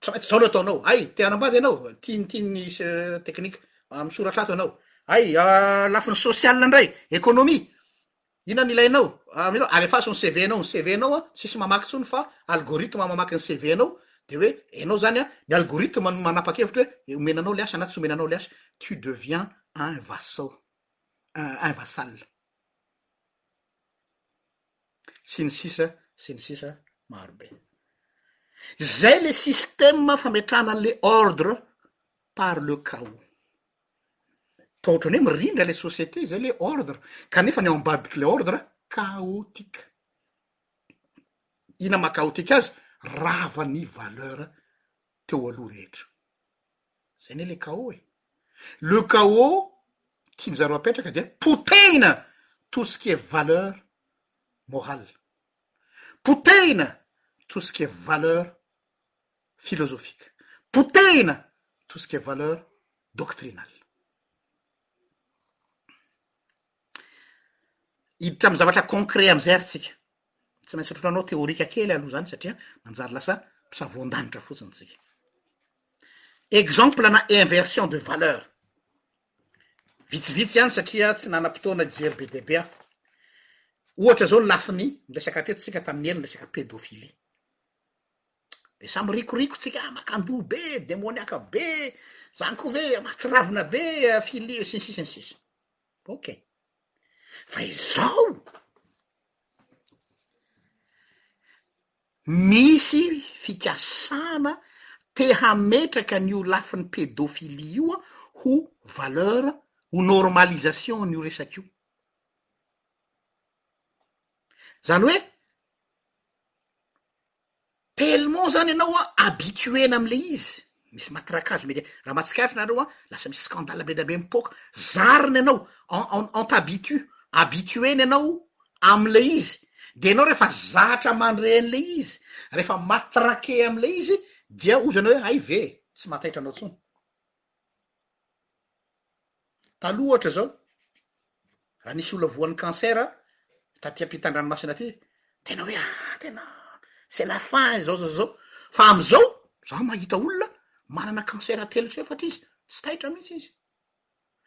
tsy maintsy zao no ataonao ay te hanambady ianao tiany tiany se- teknika misoratra ato ianao ay lafiny sosiala ndray ekonomia Inona no ilainao? Amin'io alefaso ny CV anao, ny CV anao an, tsisy mamaky intsony fa algorithme mamaky ny CV anao, dia hoe enao zany an, ny algorithme no manapa-kevitra hoe omena anao ilay asa na tsy omena anao ilay asa, tu deviens un vassau, un un vassal. Sy ny sisa sy ny sisa maro be. Zay le système fametrahana an'le ordre par le chaos. Toa ohatran'ny hoe mirindra ilay société, izay ilay ordre, kanefa ny ao ambadik'ilay ordre chaotique. Inona no maha-chaotique azy? Rava ny valeur teo aloha rehetra. Izay anie ilay chaos e! Le chaos tian-dry zareo apetraka dia potehina tout ce qui est valeur morale, potehina tout ce qui est valeur philosophique. Potehina tout ce qui est valeur doctrinale. Hiditra amin'ny zavatra concret amin'izay ary tsika. Tsy maintsy otranao théorique kely aloha izany satria manjary lasa mpisavoan-danitra fotsiny tsika. Exemple-na inversion de valeur. Vitsivitsy ihany satria tsy nanam-potoana hijery be dia be aho. Ohatra izao ny lafiny niresaka teto tsika tamin'ny ela ny resaka pédophilie. de samy rikoriko tsika ah, makandoha be, demoniaka be, zany koa ve mahatsiravina be fili sy ny sisa ny sisa, ok fa izao misy fikasana te hametraka ny io lafiny pedofili io a ho valeur ho normalisation n'io resaka io zany hoe Tellement zany ianao a habituena am le izy misy matraquage de mety raha mahatsikaritra nareo a lasa misy scandale be dia be mipoaka zarina ianao en en en t'habitue habituena ianao am le izy de ianao refa zatra mandre an' le izy refa matraquer am le izy dia hozy ianao hoe hay ve tsy mahataitra anao tsony. Taloha ohatra izao, raha nisy olona voan'ny cancer taty am-pitandranomasina aty, tena hoe ah tena c'est la fin izao izao izao. Fa am'izao, za mahita olona manana cancer telo sy efatra izy, tsy taitra mihitsy izy.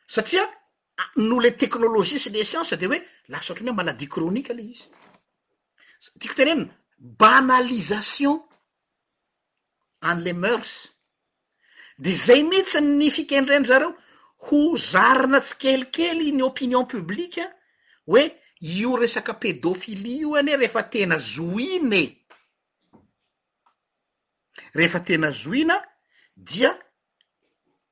Satria ah, noho le teknolojia sy le siansa de hoe lasa ohatran'ny hoe maladie chronique le izy. Tiako tenenina, banalisation any le mœurs de zay mihitsy ny fikendren-dry zareo ho zarina tsikelikely ny opinion publique a, hoe io resaka pédophilie io anie rehefa tena zohina e, rehefa tena zohina dia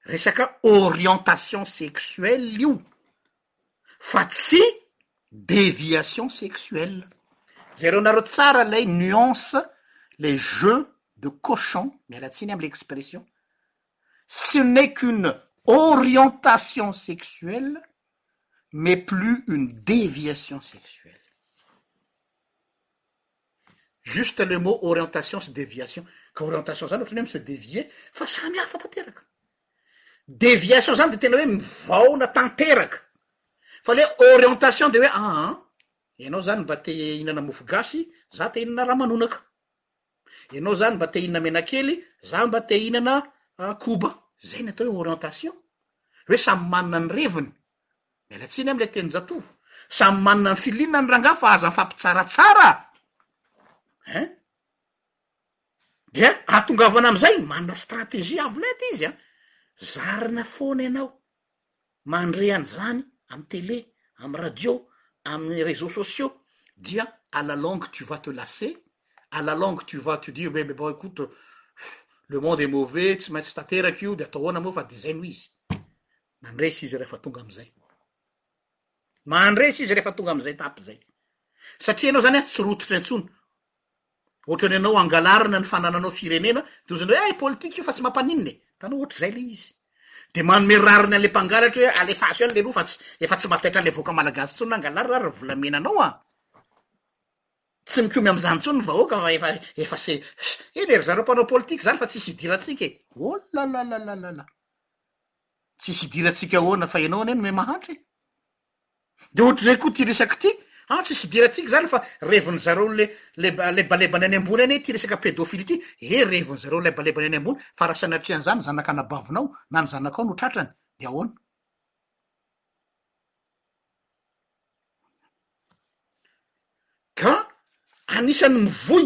resaka orientation sexuelle io. fatsy déviation sexuelle zay reo nareo tsara lay nuance les jeux de cochon mialatsiny am l'expression ce n'est qu'une orientation sexuelle mais plus une déviation sexuelle juste le mot orientation sy déviation qa orientation zany no fane mi se dévier fa ça mihafa tanteraka Déviation zany de tena hoe mivaona tanteraka fa le orientation de hoe aa ianao zany mba te hihinana mofo gasy za te hihinana ramanonaka, ianao zany mba te hihinana menakely za mba te hihinana koba, zay ny atao hoe orientation, hoe samy manana ny reviny, miala tsiny amle teninjatovo, samy manana ny filiana ny rangahy fa aza mifampitsaratsara ein. Dia ahatongavana am'zay, manana stratégie avo lenta izy an! Zarina foana ianao, mandre an'zany am télé, am radio, amin'ny réseaux sociaux, dia à la longue tu vas te lasser, à la longue tu vas te dire, mais bon écoute, le monde est mauvais, tsy maintsy tanteraka io, de atao ahoana moa fa de zay no izy. Mandresy izy rehefa tonga am'zay. Mandresy izy rehefa tonga am'zay étape zay. Satria ianao zany an, tsy rototra intsony, Ohatrany anao angalarina ny fanananao firenena de ozany hoe ay politika io fa tsy mampaninona e! Hitanao ohatrizay le izy de manome rariny anle mpangalatra hoe alefaso any leroa fa tsy efa tsy mba taitra anle vahoaka malagasy tsony na angalarina ary ny volamenanao a! Tsy mikomy amzany tsony ny vahoaka fa efa efa se eny e ry zareo mpanao politika zany fa tsisy idirantsika e! Olalalalala! Tsisy idirantsika ahoana fa enao anie no me mahantra e! De ohatr'izay koa ty resaka ty an, tsisy idirantsika zany fa reviny zareo le le lebalebany any ambony any ty resaka pédophilie ty, he reviny zareo lebalebany any ambony fa raha sanatria an'izany zanak'anabavinao na ny zanakao no tratrany de ahoana. Ka anisan'ny mivoy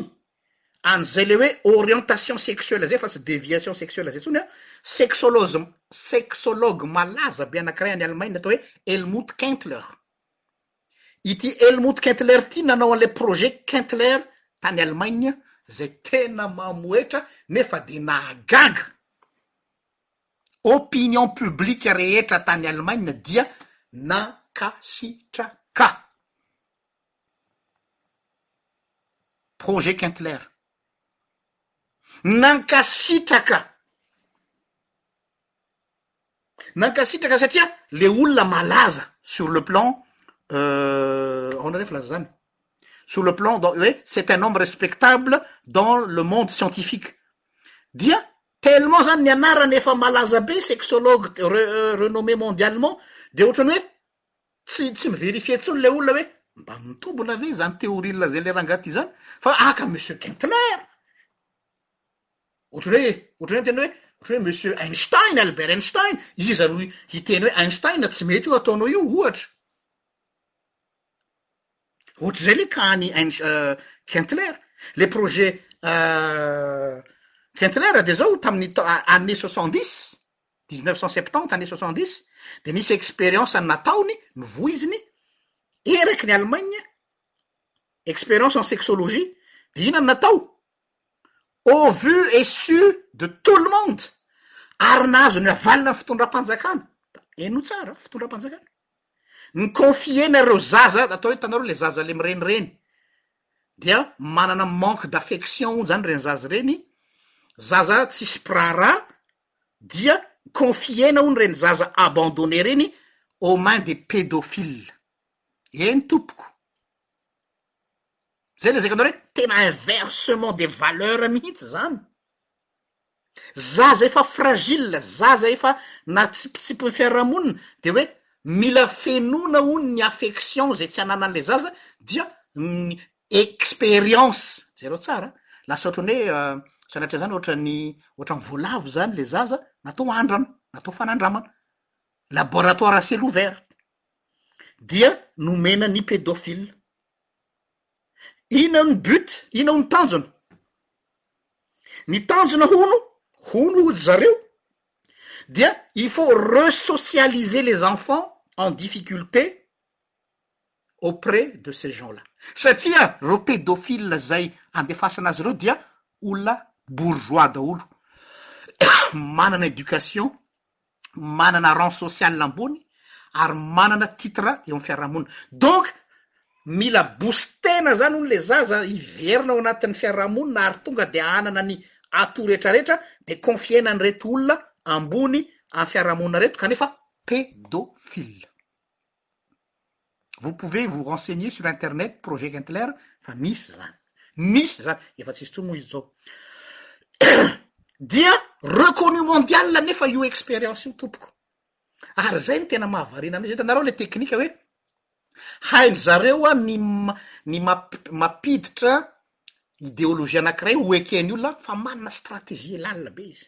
an'izay le hoe orientation sexuelle zay fa tsy deviation sexuelle zay intsony a, sexologe sexologue malaza be anankiray any Allemagne atao hoe Helmut Kentler. Ity Helmut Kentler ity nanao an'ilay projet Kentler tany Allemagne zay tena mamohetra nefa dia nahagaga opinion publique rehetra tany Allemagne dia nankasitraka. Projet Kintler. Nankasitraka, nankasitraka satria le olona malaza sur le plan ahoana re filaza zany, sur le plan dans hoe c'est un homme respectable dans le monde scientifique dia tellement zany ny anarany efa malaza be, sexologue renommé mondialement dia ohatrany hoe Tsy tsy mi-verifier intsony ilay olona hoe mba mitombona ve izany théorie nilazain'ilay rangahy ity izany fa haka monsieur Kintner. Ohatran'ny hoe ohatran'ny hoe ny tena hoe ohatran'ny hoe monsieur Einstein, Albert Einstein, iza no hiteny hoe Einstein tsy mety io ataonao io ohatra. Ohatr'izay le ka any Ein- euh, Kintler. Le projet euh, Kintler dia zao tamin'ny ta- année soixante dix dix neuf cent septante années soixante dix dia nisy experience nataony novoiziny eraky ny Allemagne experience en sexologie dia inona no natao au vu et su de tout le monde ary nahazo ny avalina ny fitondram-panjakana heno tsara a fitondram-panjakana ny confier nareo zaza atao hitanareo le zaza le mirenireny dia manana manque d'affection hono zany ireny zaza ireny zaza tsisy mpiraharaha dia confier-na hono ireny zaza abandonner ireny aux mains des pedophiles, eny tompoko, zay lazaiko anareo hoe tena inversement des valeurs mihitsy zany, zaza efa fragile, zaza efa natsipitsipin'ny fiarahamonina de hoe mila fenoina hono ny affection zay tsy ananan'ilay zaza dia ny expérience jereo tsara lasa ohatrany hoe sanatria zany ohatrany ohatrany voalavo zany le zaza natao andrana natao fanandramana laboratoire à ciel ouvert dia nomena ny pédophile ina ny but ina ho ny tanjona ny tanjona hono hono ho dry zareo dia il faut resocialiser les enfants en difficulte auprès de ces gens là satria reo pédophile zay andefasana azy reo dia olona bourgeois daholo manana éducation manana rang social ambony ary manana titre eo am fiarahamonina donc mila bositena zany hono le zaza hiverina ao anatin'ny fiarahamonina ary tonga de hanana ny atout rehetra rehetra de confiena an'ireto olona ambony am fiarahamonina reto kanefa pédophile. Vous pouvez vous renseigner sur internet projet Kintler fa misy zany. Misy zany, efa tsisy tsony moa izy zao. Dia reconnu mondial anefa io expérience io tompoko. Ary zay no tena mahavariana anay, zay hitanareo le teknika hoe haindry zareo ny ny mampiditra ideologie anankiray ho eken'ny olona fa manana stratégie lalina be izy.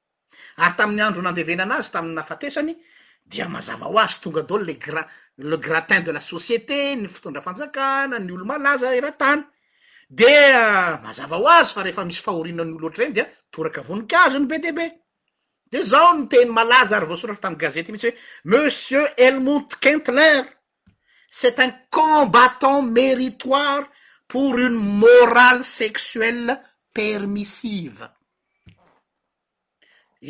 Ary tamin'ny andro nandevenana azy tamin'ny nahafatesany dia mazava ho azy tonga daholo le gra, le gratin de la société, ny fitondra fanjakana, ny olo-malaza eran-tany. Dia mazava ho azy fa rehefa misy fahoriana ny olo ohatr'ireny dia toraka voninkazo ny be dia be. Dia zao ny teny malaza ary voasoratra tamin'ny gazety mihitsy hoe Monsieur Helmut Kentler, c'est un combattant méritoire pour une morale sexuelle permissive.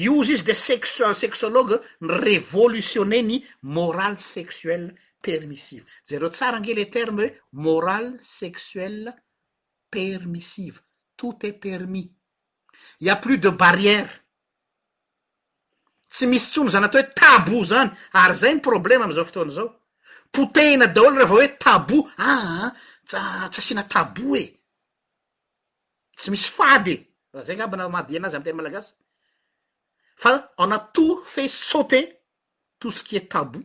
Io ozy izy dia sexu- sexologue mi-revolutionner ny morale sexuelle permissive. Jereo tsara ange le terme hoe morale sexuelle permissive, tout est permis, il n'y a plus de barrière, tsy misy intsony zany atao hoe tabou zany, ary zay ny problème am'zao fotoana zao, potehina daholo raha vao hoe tabou, aa tsa- tsy asiana tabou e. tsy misy fady e, raha zay ngamba no amadihana azy amin'ny teny malagasy, fa on a tout fait sauter tout ce qui est tabou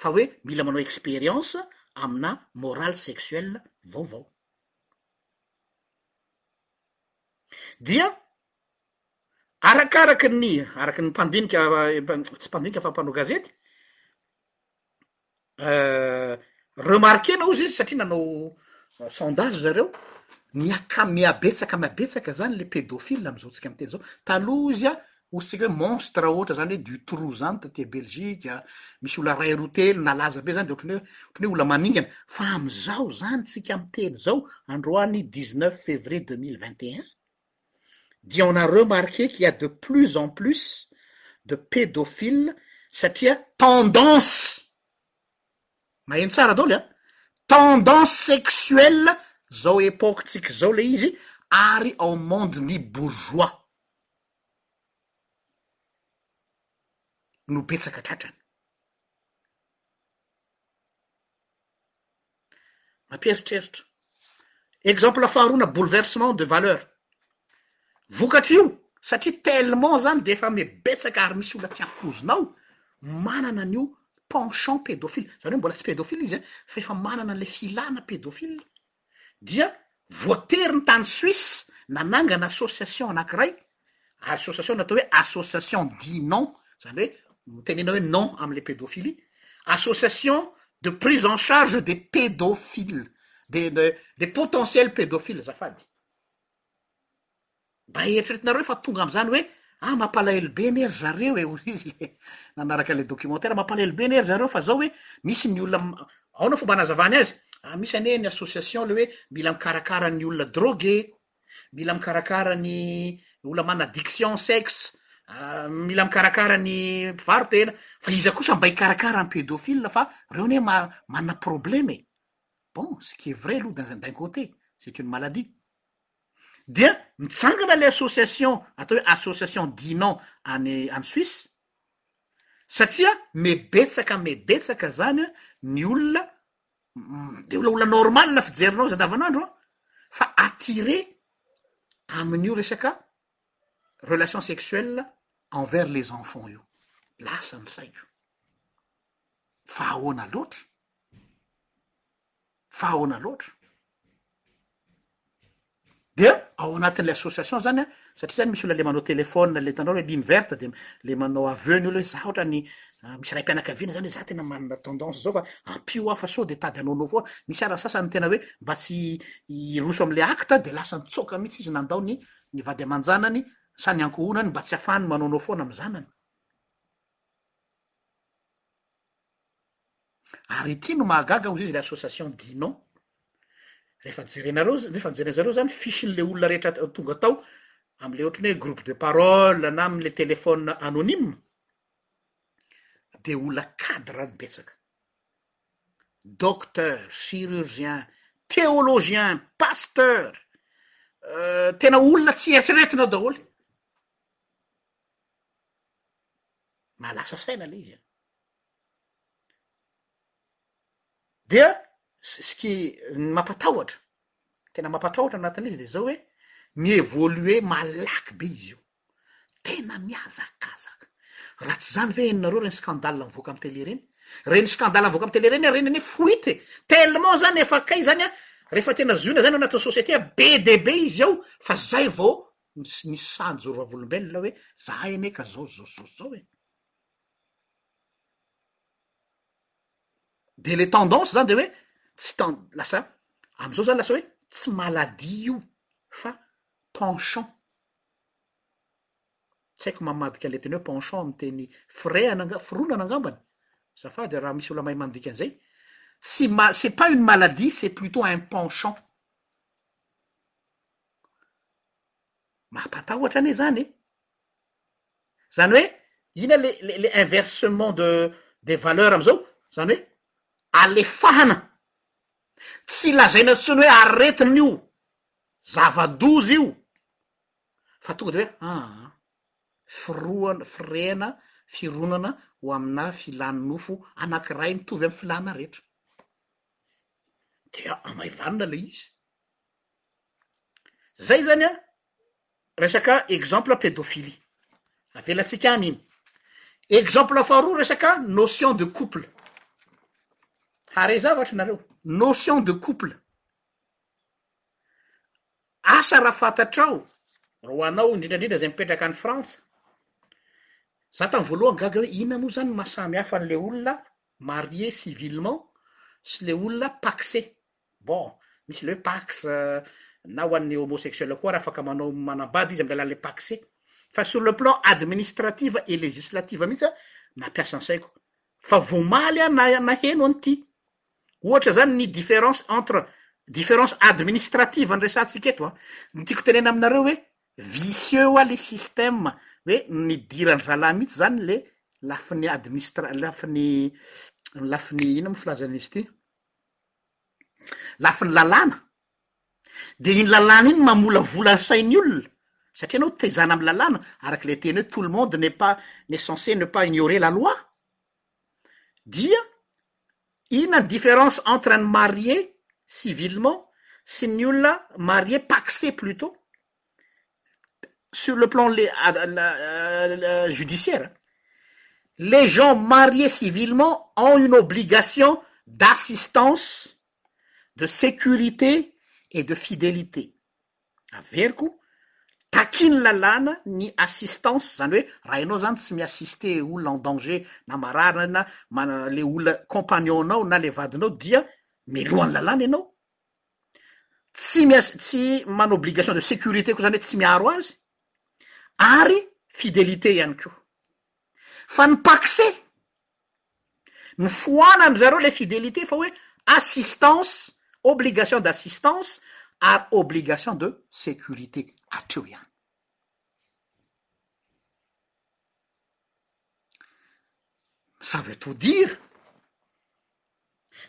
fa hoe mila manao expérience amina morale sexuelle vaovao. Dia arakaraky ny, araky ny mpandinika, tsy mpandinika fa mpanao gazety, remarquer nao izy izy satria nanao sondage zareo ny akamea betsaka ma betsaka zany le pedofile am'izao tsika miteny zao taloha izy a osytsika hoe monstre ohatra zany hoe du trou zany tatia belgika misy ola ray roa telo nalaza be zany de ohatrany hoe otrany hoe ola maningana fa am'izao zany tsika miteny zao androany dix neuf fevrier deux mille vingt et un dia on a remarqué qu'il y a de plus en plus de pédophiles satria tendance, maheno tsara daoly a, tendance sexuelle zao epoque tsika zao le izy ary ao monde ny bourgeois no betsaka tratrany. Mampieritreritra. Exemple faharoa na bouleversement de valeur. Vokatr'io, satria tellement zany dia efa me betsaka ary misy olona tsy ampoizina ao, manana an'io penchant pédophile, zany hoe mbola tsy pédophile izy fa efa manana an'ilay filana pédophile, dia voatery ny tany Suisse nanangana association anankiray, ary association natao hoe association dit non zany hoe mitenena hoe non amle pedophili association de prise en charge de pedophile de de potentiel pedophile zafady mba eritreritinareo fa tonga am'zany hoe ah mampalahelo be anie ry zareo e ozy izy le nanaraka le documentaire mampalahelo be anie ry zareo fa zao hoe misy ny olona aona fomba anazavany azy ah misy anie ny association le hoe mila mikarakara ny olona droge mila mikarakara ny ola mana addiction sex ah, mila mikarakara ny mpivaro tena fa iza kosa mba hikarakara ny pédophile fa reo ne ma manana problème e bon ce qui est vrai aloha dans d'un côté c'est une maladie dia mitsangana le association atao hoe association dinon any any suisse satria mebetsaka mebetsaka zany ny olona dia olona olona normal fijerinao azy andavanandro an, fa attiré amin'io resaka relation sexuelle envers les enfants io, lasa ny saiko, fa ahoana loatra, fa ahoana loatra. Dia ao anatin'ilay association zany a, satria zany misy olona le manao téléphone le hitanao le ligne verte dia le manao aveu ny olona hoe za ohatrany ah, misy raim-pianakaviana zany hoe za tena manana tendance zao fa ampio aho fa sao dia tady anaonao foana. Misy ary ny sasany tena hoe mba tsy hiroso amin'le acte dia lasa nitsoaka mihitsy izy nandao ny ny vady aman-janany sa ny ankohonany mba tsy hahafahany manaonao foana amin'ny zanany. Ary ity no mahagaga hozizy le association dit non rehefa jerenareo nefa jerenareo zany fisin'le olona rehetra tonga tao amle ohatry ny hoe groupe de parole na amle telephone anonyme de olona cadre no betsaka docteur chirurgien theologien pasteur euh, tena olona tsy eritreretina daholy ma lasa saina le izy a Dia cequi ny mampatahotra, tena mampatahotra anatin'izy dia zao hoe mi-evoluer malaky be izy io, tena mihazakazaka, raha tsy zany ve henonareo reny scandale mivoaka am tele reny, reny scandale mivoaka am tele reny reny anie foite e, tellement zany efa kay zany an, rehefa tena zohiana zany ao anatin'ny société an, be dia be izy ao fa zay vao misy saha nijoro vavolombelona hoe zahay anie ka zao zao zao e. Dia le tendance zany de hoe tsy ten- lasa am'zao zany lasa hoe tsy maladie io fa penchant, tsy haiko mamadika le teny hoe penchant amin'ny teny firehana anga- fironana angambany, zafady raha misy olona mahay mandika an'zay, tsy ma- c'est pas une maladie c'est plutot un penchant, mampatahotra anie zany e. Zany hoe ina le le le inversement de de valeur am'zao? Zany hoe alefahana, tsy lazaina intsony hoe aretina io, zava-doza io fa tonga de hoe aa firoan- firehana, fironana ho aminà filàn'ny nofo anankiray mitovy amin'ny filànà rehetra. Dia amaivanina le izy. Zay zany a resaka exemple pedophilie, avelatsika any iny. Exemple faharoa resaka notion de couple, hare zavatra nareo, notion de couple, asa raha fantatrao, ho anao indrindrandrindra zay mipetraka any Frantsa, za tam voalohany gaga hoe inona moa zany no maha samy hafa anle olona marié civilement sy le olona pacsé. Bon, misy le hoe pax na ho an'ny homosexuel koa ary afaka manao manambady izy amin'ny alalan'ilay paxe. Fa sur le plan administratif et législatif mihitsy aho nampiasa ny saiko fa vao omaly aho na- naheno an'ity. Ohatra zany ny différence entre différence administrative no resahantsika eto an! Ny tiako tenena aminareo hoe vicieux hoa le système hoe nidiran-dry zalahy mihitsy zany le lafiny administra- lafiny lafiny inona moa filazana izy ity? lafiny lalàna dia iny lalàna iny mamolavola ny sain'ny olona satria ianao tezana amin'ny lalàna araka ilay teny hoe tout le monde n'est pas n'est censé ne pas ignorer la loi dia inona ny différence entre ny marié civilement sy ny olona marié pacsé plutot. sur le plan judiciaire les gens mariés civilement ont une obligation d'assistance de sécurité et de fidélité averiko takian'ny lalàna ny assistance zany hoe raha ianao zany tsy mi-assister olona en danger na marary na le olona compagnon-nao na le vadinao dia melohan'ny lalàna ianao tsy mias- tsy manao obligation de sécurité koa zany hoe tsy miaro azy ary fidelité ihany koa, fa ny pakse no foanan-dry zareo le fidelité fa hoe assistance, obligation d'assistance ary obligation de sécurité, hatreo ihany. Ça veut tout dire.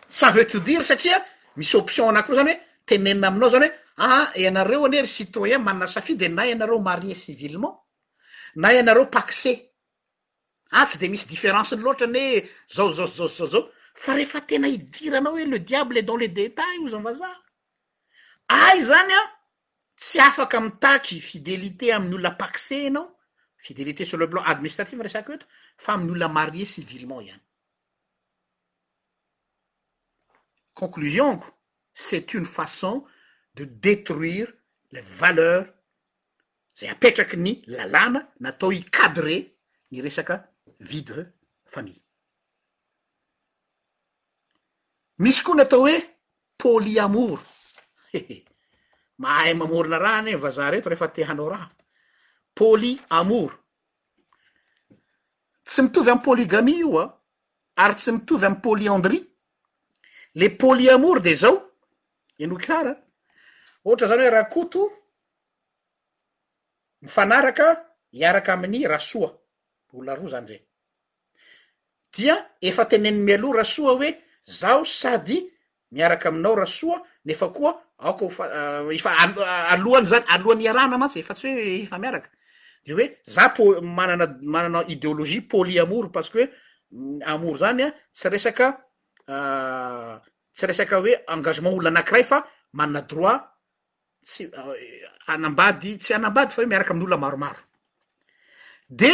Ça veut tout dire satria misy option anakiroa zany hoe tenenina aminao zany hoe aa ianareo anie ry citoyen manana safidy na ianareo marier civilement na ianareo pacsé ah tsy de misy difference-ny loatra anie zao zao sy zao sy zao zao fa rehefa tena idiranao hoe le diable est dans les détails hozy ny vazaha. Ahy zany an tsy afaka mitaky fidelite amin'ny olona pacsé ianao, fidelite sur le plan administratif no resako eto, fa amin'ny olona marier civilement ihany. Conclusion-ko, c'est une façon de détruire les valeurs izay apetraky ny lalàna natao hi-cadrer ny resaka vie de famille. Misy koa ny atao hoe polyamour, he he, mahay mamorona raha anie vazaha reto rehefa te hanao raha, polyamour. Tsy mitovy am polygamie io a! ary tsy mitovy am polyandrie, le polyamour de zao, henoiko hara a! ohatra zany hoe Rakoto mifanaraka hiaraka amin'ny Rasoa, olona roa zany re, Dia efa teneniny mialoha Rasoa hoe zaho sady miaraka aminao Rasoa nefa koa aoka ho fa- efa alohan'ny zany alohan'ny hiarahana mantsy efa tsy hoe efa miaraka de hoe za po- manana manana ideologie poly amour parce que amour zany a tsy resaka tsy resaka hoe engagement olona anakiray fa manana droit tsy hanambady tsy hanambady fa hoe miaraka amin'olona maromaro de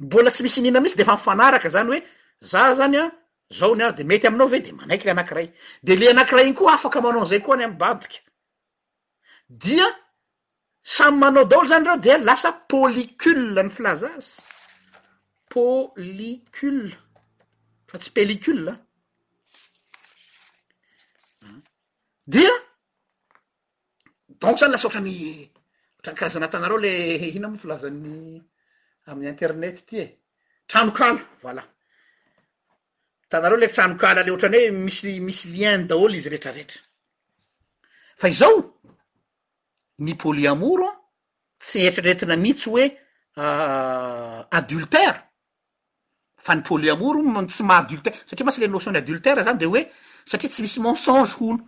Ny mbola tsy misy iniana mihitsy dia efa mifanaraka zany hoe za zany a zao ny ahy de mety aminao ve de manaiky le anankiray de le anankiray iny koa afaka manao an'izay koa any am'badika dia samy manao daholo zany reo dia lasa policule ny filaza azy policule fa tsy pellicule a dia donc zany lasa ohatran'ny ohatran'ny karazana tanareo le inona moa filazan'ny amin'ny internet ity e tranokala voilà tanareo le tranokala le ohatran'ny hoe misy misy lien daholo izy retraretra fa izao ny polyamour tsy eritreretina mihitsy hoe ah, adultère fa ny polyamour hono no tsy maha adultère satria mantsy le notion-n'ny adultère zany de hoe satria tsy misy mensonge hono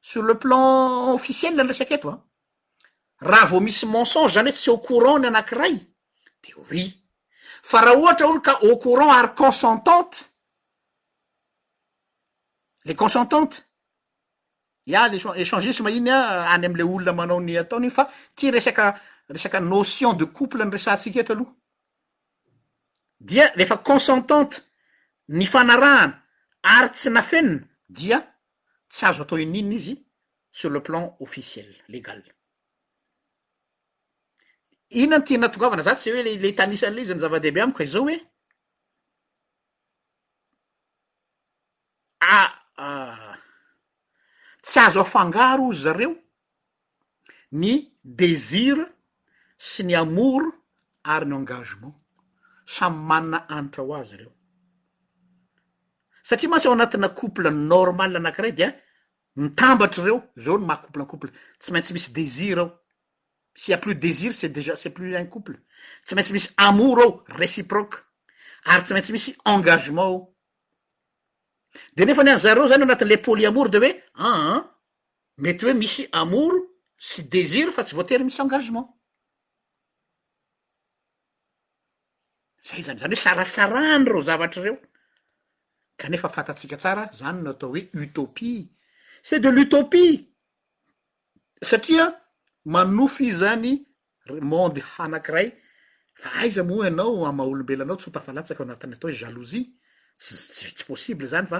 sur le plan officiel ny resaka eto an, raha vao misy mensonge zany hoe tsy au courant ny anankiray de oui, fa raha ohatra hono ka au courant ary consentante le consentante yah le échan- échangisme iny an any am'le olona manao ny ataony iny fa ty resaka resaka notion de couple no resahantsika eto aloha. dia rehefa consentante nifanarahana ary tsy nafenina dia tsy azo atao ininona izy sur le plan officiel, légal. Inona no tiany natongavana, za tsy zay hoe le le hitanisa an'le izy no zava-dehibe amiko fa izao hoe, ah ah, tsy azo afangaro hoy zareo ny désir sy ny amour ary ny engagement, samy manana hanitra ho azy ireo, satria mantsy ao anatina couple normal anakiray dia mitambatra ireo, zao ny maha couple en couple, tsy maintsy misy désir ao, s'il ya plus désir c'est dejà c'est plus un couple, tsy maintsy misy amour ao réciproque ary tsy maintsy misy engagement ao, de nefany anzareo zany ao anatin'le polyamour de hoe aa Mety hoe misy amour sy désir fa tsy voatery misy engagement. Zay zany, zany hoe saratsarany reo zavatra reo, kanefa fantatsika tsara zany no atao hoe utopie, c'est de l'utopie satria manofy zany monde anakiray fa aiza moa ianao an maha olombelo anao tsy ho tafalatsaka ao anatin'ny atao hoe jalousie tsy tsy possible zany fa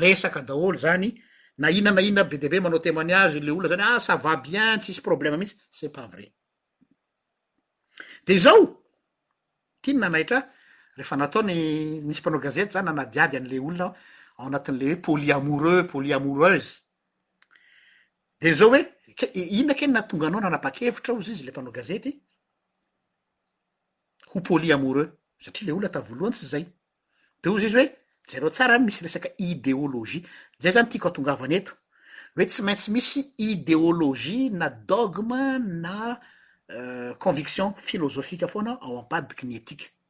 resaka daholo zany na inona na inona be dia be manao témoignage le olona zany ah ça va bien tsisy problème mihitsy c'est pas vrai de zao tiany nanaitra ahy rehefa natao ny nisy mpanao gazety zany nanadihady an'le olona ao anatin'le hoe polyamoureux polyamoureuse Dia izao hoe, inona kay no nahatonga anao nanapa-kevitra hozy izy ilay mpanao gazety ho polyamoureux, satria ilay olona tamin'ny voalohany tsy izay. Dia hozy izy hoe, jereo tsara misy resaka ideologie. Izay izany tiako hatongavana eto, hoe tsy maintsy misy ideologie na dogme na euh, conviction filozofika foana ao am-padiky ny etika.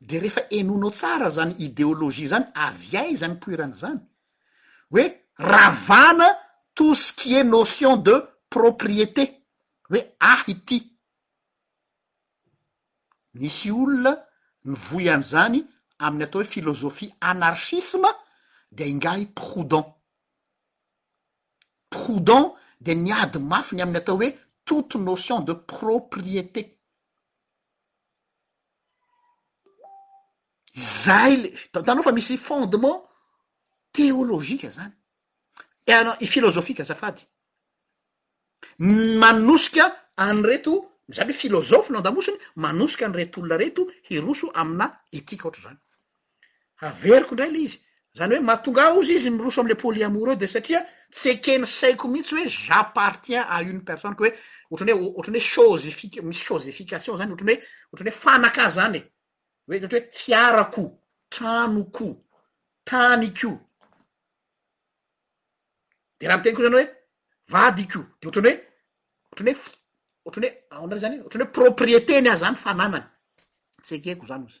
de rehefa henoinao tsara zany ideologie zany avy aiza ny poiran'izany hoe ravana tout ce qui est notion de propriété hoe ahy ity misy olona mivoy an'izany amin'ny atao hoe philosophie anarchisme dia ingahy Proudhon Proudhon dia niady mafy ny amin'ny atao hoe toute notion de propriété Izay le hitanao fa misy fondement teolojika zany an i filozofika azafady manosika an'ireto zany hoe filozofy no andamosiny manosika an'ireto olona reto hiroso amina etika ohatr'izany Haveriko ndray le izy, zany hoe mahatonga ahy ozy izy miroso amle polyamoureux de satria tsy eken'ny saiko mihitsy hoe j'appartiens à une personne ka hoe otrany hoe otrany hoe chosific- misy chosification zany otrany hoe otrany hoe fanaka zany e hoe otrany hoe fiarako, tranoko, taniko, de raha miteny koa zany hoe vadiko de otrany hoe otrany hoe fi- otrany hoe aona re zany otrany hoe proprieteny ahy zany fananany, tsy ekeko zany ozy.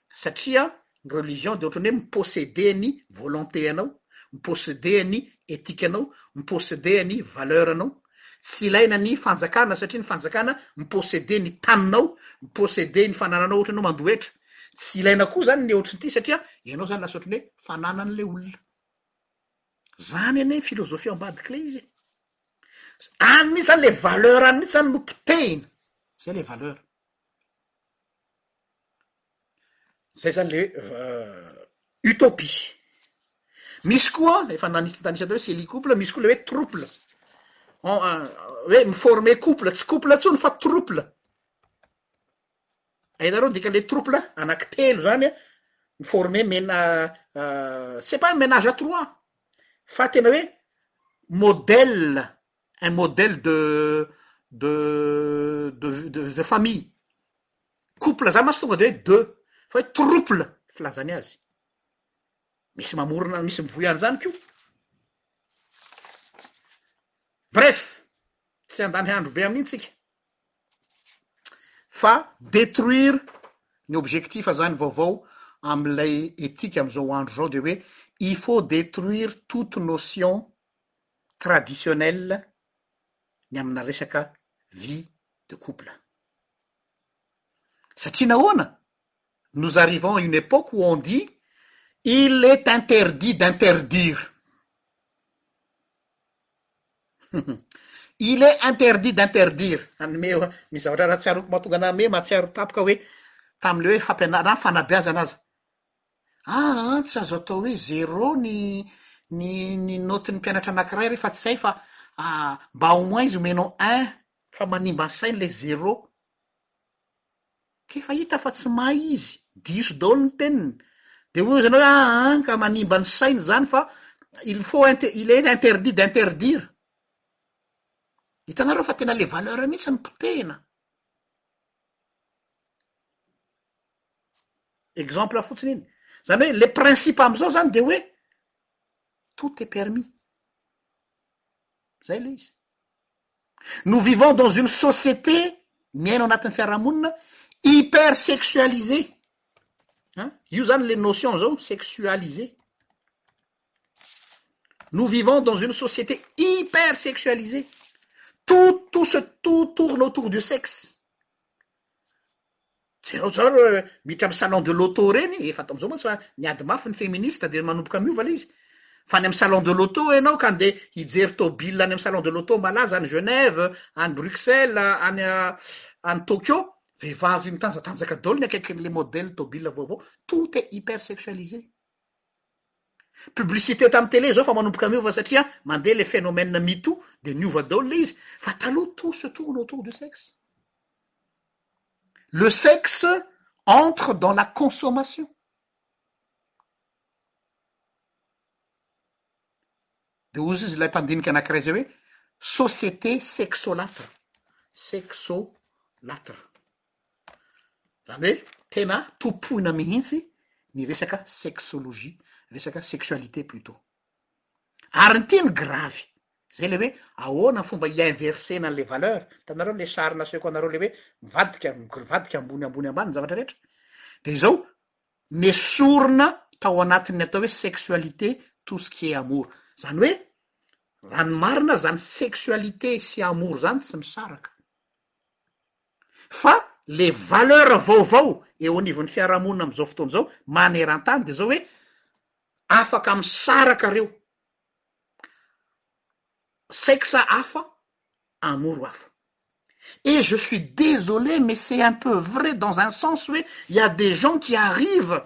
satria ny religion de ohatran'ny hoe mi-posseder ny volonté anao, mi-posseder ny ethique anao, mi-posseder ny valeur anao, tsy ilaina ny fanjakana satria ny fanjakana mi-posseder ny taninao, mi-posseder ny fanananao ohatran'ny hoe mandoa hetra, tsy ilaina koa zany ny ohatry ny ity satria ianao zany lasa ohatran'ny hoe fananan'le olona. Zany anie philosophie ambadik'le izy e! Any mihitsy zany le valeur any mihitsy zany no potehina, zay le valeur. Zay zany le utopie. Misy koa efa nanisy tanisa teo hoe cellule couple, misy koa le hoe trouble, hoe mi-former couple, tsy couple tsony fa trouble, a hitanareo ny dikan'le trouble, anaky telo zany mi-former mena- c'est pas un menage à trois fa tena hoe modèle un modèle de de de de de famille couple zany mantsy tonga de hoe deux fa hoe trouple filazany azy misy mamorona misy mivoy an'izany ko bref tsy handany handro be amin'iny tsika fa detruire ny objectif zany vaovao am'ilay etika am'izao andro zao de hoe il faut detruire toute notion traditionnel ny amina resaka vie de couple satria nahoana? nous arrivons à une époque où on dit il est interdit d'interdire il est interdit d'interdire hanome ny zavatra raha tsiaroko mahatonga anah me mahatsiaro tampoka hoe tamle hoe fampianarana fanabeazana aza Aa tsy azo atao hoe zéro ny ny ny note ny mpianatra anakiray re fa tsy hay fa aa mba au moins omenao un fa manimba ny sainy le zéro k'efa hita fa tsy mahay izy diso daolo ny teniny de hoy zany hoe aa ka manimba ny sainy zany fa il faut inte- il est interdit d'interdire hitanareo fa tena le valeur mihitsy no potehina. exemple a fotsin' iny zany hoe les principes amzao zany de oe toute est permis zay le izy nos vivons dans une société miainao anatin'ny fiarahamonina hypersexualisée io zany les notions zao sexualisée nous vivons dans une société hypersexualisée tse tout tourne autour du sexe Jereo zao reo miditra am salon de l'auto reny, efa atao amzao mantsy fa miady mafy ny feminista de manomboka miova le izy, fa any am salon de l'auto enao ka nde hijery tôbila any am salon de l'auto malaza any Genève, any Bruxelles, any any Tokyo, vehivavy mitanjatanjaka daolo ny akaikin le modèle tôbila vaovao, tout est hyper sexualisé. Publicité tam télé zao fa manomboka miova satria mande le phénomène me too de niova daolo le izy, fa taloha tout se tourne autour du sexe. Le sexe entre dans la consommation. Dia hozy izy ilay mpandinika anankiray izay hoe société sexolatre, sexolatre. Izany hoe tena tompoina mihitsy ny resaka sexologie, resaka sexualité plutôt. ary ity no gravy, zay le hoe ahoana ny fomba hi-inverser-na an'le valeur, hitanareo le sary nasehoko anareo le hoe mivadika mivadika ambony ambony ambany ny zavatra rehetra, de izao nesorina tao anatin'ny atao hoe sexualité tout ce qui est amour, zany hoe raha ny marina aza zany sexualité sy amour zany tsy misaraka fa le valeur vaovao eo anivon'ny fiarahamonina am'zao fotoana zao maneran-tany de zao hoe. Afaka misaraka reo sex hafa amour hafa et je suis desolé mais c'est un peu vrai dans un sens oe il ya des gens qui arrive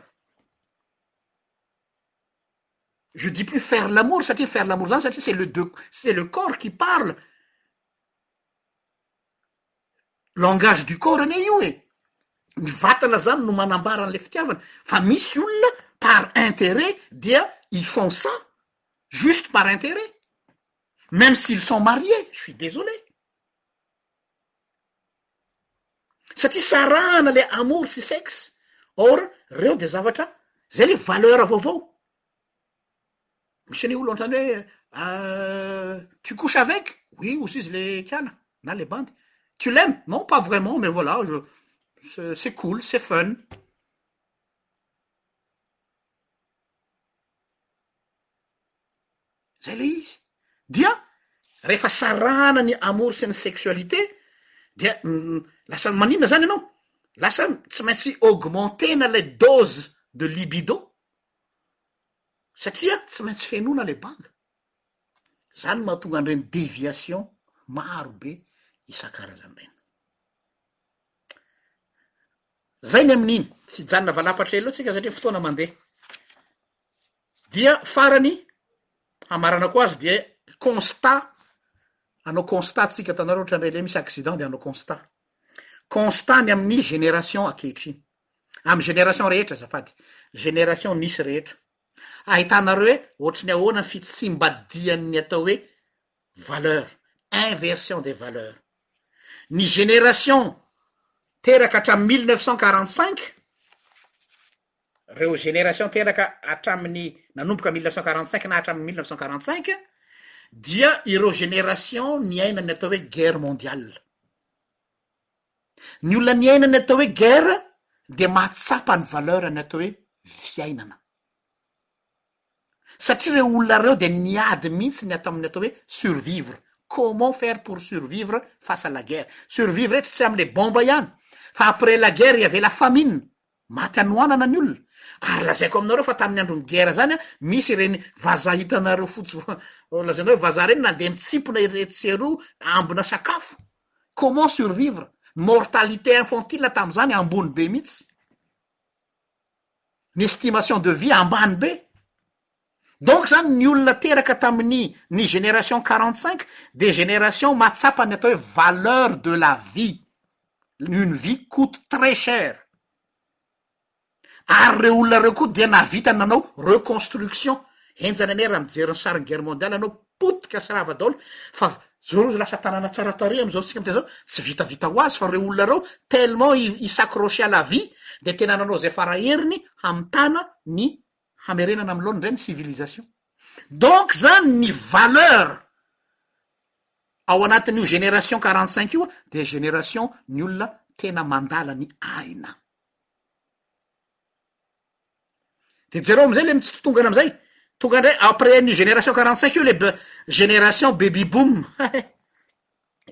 je dis plus faire l'amour satria faire l'amour zany satria c'est le deux c'est le corps qui parle langage du corps anie io e, ny vatana zany no manambara an'le fitiavana fa misy olona par interet dia ils font ça juste par interet meme s'ils sont mariés, je suis désolé satria sarahana le amour sy sexe or reo de zavatra zay le valeur vaovao. Misy anie olo anontany hoe ah, tu couches avec? Oui, hozy izy le kiana na le bandy. Tu l'aimes? Non, pas vraiment, mais voilà, je... c'est c'est cool, c'est fun. Zay le izy. Dia rehefa sarahana ny amour sy ny sexualité dia mm, lasa maninona zany ianao? Lasa tsy maintsy augmenter-na ilay dose de libido satria tsy maintsy fenoina ilay bandy, izany no mahatonga an'ireny déviation maro be isan-karazany ireny. Izay ny amin'iny, tsy hijanona valapatra ela isika satria ny fotoana mandeha. Dia farany, hamaranako azy dia constat, hanao constat isika, hitanareo ohatran'ny relais misy accident dia hanao constat. Constat ny amin'ny génération ankehitriny. Amin'ny génération rehetra azafady, génération nisy rehetra. Ahitanareo hoe ohatry ny ahoana ny fitsimbadihan'ny atao hoe valeur, inversion des valeurs. Ny génération teraka hatramin'ny mille neuf cent quarante cinq, ireo génération teraka hatramin'ny nanomboka mille neuf cent quarante cinq na hatramin'ny mille neuf cent quarante cinq dia ireo génération niaina ny atao hoe guerre mondiale. Ny olona niaina ny atao hoe guerre dia mahatsapa ny valeur ny atao hoe fiainana. Satria ireo olona ireo dia niady mihitsy ny ato amin'ny atao hoe survivre, comment faire pour survivre face à la guerre. Survivre eto tsy amin'ilay bomba ihany fa après la guerre il y avait la famine, maty hanoanana ny olona. Ary lazaiko aminareo fa tamin'ny andron'ny guerre izany misy ireny vazaha hitanareo fotsy lazaina hoe vazaha ireny nandeha nitsimpona etsy sy eroa ambina sakafo comment survivre, ny mortalité infantile tamin'izany ambony be mihitsy, ny estimation de vie ambany be, donc zany ny olona teraka tamin'ny ny génération quarante cinq dia génération mahatsapa ny atao hoe valeur de la vie, une vie coute très chère. ary ireo olona ireo koa dia nahavita nanao reconstruction, henjana anie raha mijery ny sarin'ny guerre mondiale ianao, potika sy rava daholo, fa Jorozo lasa tanàna tsara tarehy amin'izao isika amin'izao, tsy vitavita ho azy fa ireo olona ireo tellement i i s'accrocher à la vie dia tena nanao izay fara heriny hamitana ny hamerenana amin'ny laoniny indray ny civilisation, donc zany ny valeur ao anatin'io génération quarante cinq io dia génération ny olona tena mandala ny aina. jaro amzay le mitsitongana amzay tonga ndra après ni génération quarante cinq io leb génération bebiboom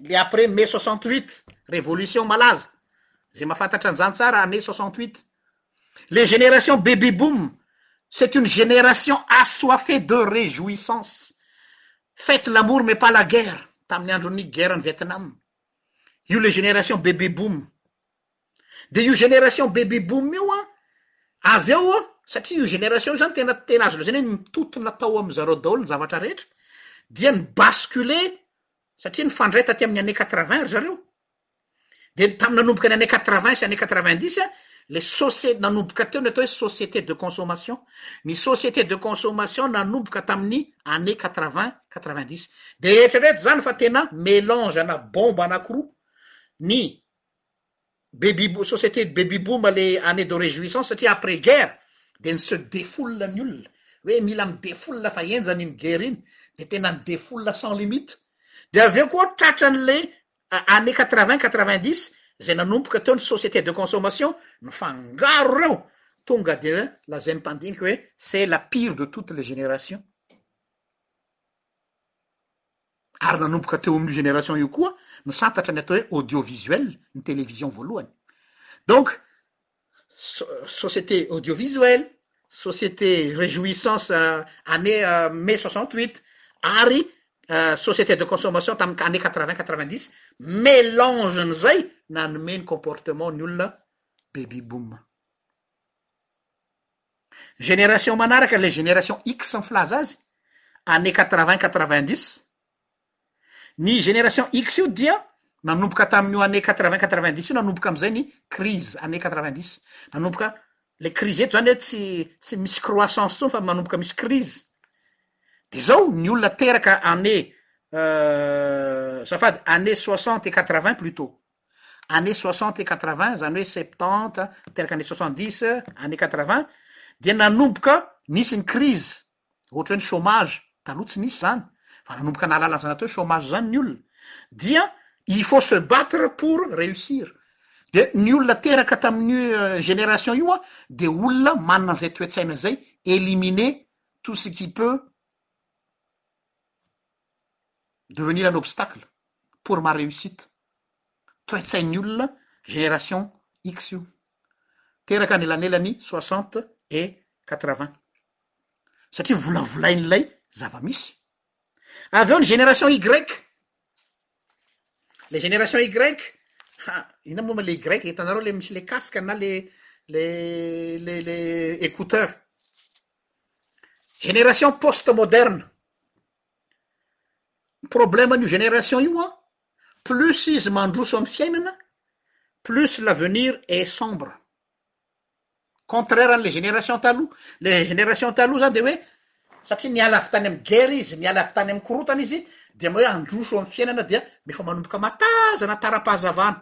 le après mai soixante huit revolution malaza zay mahafantatra anzantsara anée soixante huit le génération bebi boom cet uny génération assoifée de rejoissance faty lamouro ma pa la guerra tamin'ny androny guerrany vietnam io le génération bebi boom de io génération baby boom io an, avy eo an, satria io génération io zany tena tena azo lazaina hoe nitontona tao amin'ny zareo daholo ny zavatra rehetra, dia ni basculer satria nifandray taty amin'ny année quatre vingt ry zareo, de tam- nanomboka ny année quatre vingt sy année quatre vingt dix le socie- nanomboka teo ny atao hoe société de consommation, ny société de consommation nanomboka tamin'ny année quatre vingt quatre vingt dix, de eritrereto zany fa tena melange ana bomba anakiroa ny baby boom société de baby boom ilay année de rejouissance satria après guerre dia ny se défoule ny olona hoe mila mi défoule fa henjana iny guerre iny dia tena ni défoule sans limite dia avy eo koa tratra an'ilay année quatre vingt quatre vingt dix izay nanomboka teo ny société de consommation nifangaro ireo tonga dia lazain'ny mpandinika hoe c'est la pire de toutes les générations ary nanomboka teo amin'io génération io koa no santatra ny atao hoe audiovisuel ny télévision voalohany donc société audiovisuel société réjouissance année mai soixante huit ary euh, société de consommation tamin'ny année quatre vingt quatre vingt dix mélange n'izay nanome ny comportement ny olona baby boom Génération manaraka ilay génération X mifilaza azy, année quatre-vingt, quatre-vingt-dix, ny génération X io dia nanomboka tamin'io année quatre-vingt, quatre-vingt-dix io nanomboka amin'izay ny crise, année quatre-vingt-dix, nanomboka ilay crise eto izany hoe tsy tsy misy croissance intsony fa manomboka misy crise, dia izao ny olona teraka année azafady année soixante et quatre-vingt plutot. années soixante et quatre-vingts izany hoe septante teraka années soixante dix années quatre-vingts dia nanomboka nisy ny crise ohatra hoe ny chômage taloha tsy nisy zany fa nanomboka nahalala an'izany atao hoe chômage izany ny olona dia il faut se battre pour réussir de ny olona teraka tamin'io euh, génération io a de olona manana an'izay toetsaina izay éliminer tout ce qui peut devenir un obstacle pour ma réussite. Toetsain'ny olona génération X io. Teraka anelanelan'ny soixante et quatre-vingts. Satria volavolain'ilay zava-misy. Avy eo ny génération Y. Ilay génération Y, ha, inona moa ma le Y, hitanareo le misy le casque na le le le le écouteur. Génération post moderne, ny problème n'io génération io an, plus izy mandroso amin'ny fiainana, plus l'avenir est sombre, contraire an'ilay génération taloha, ilay génération taloha zany dia hoe satria niala avy tany amin'ny guerre izy, niala avy tany amin'ny korontana izy dia hoe handroso amin'ny fiainana dia efa manomboka mahatazana tara-pahazavana,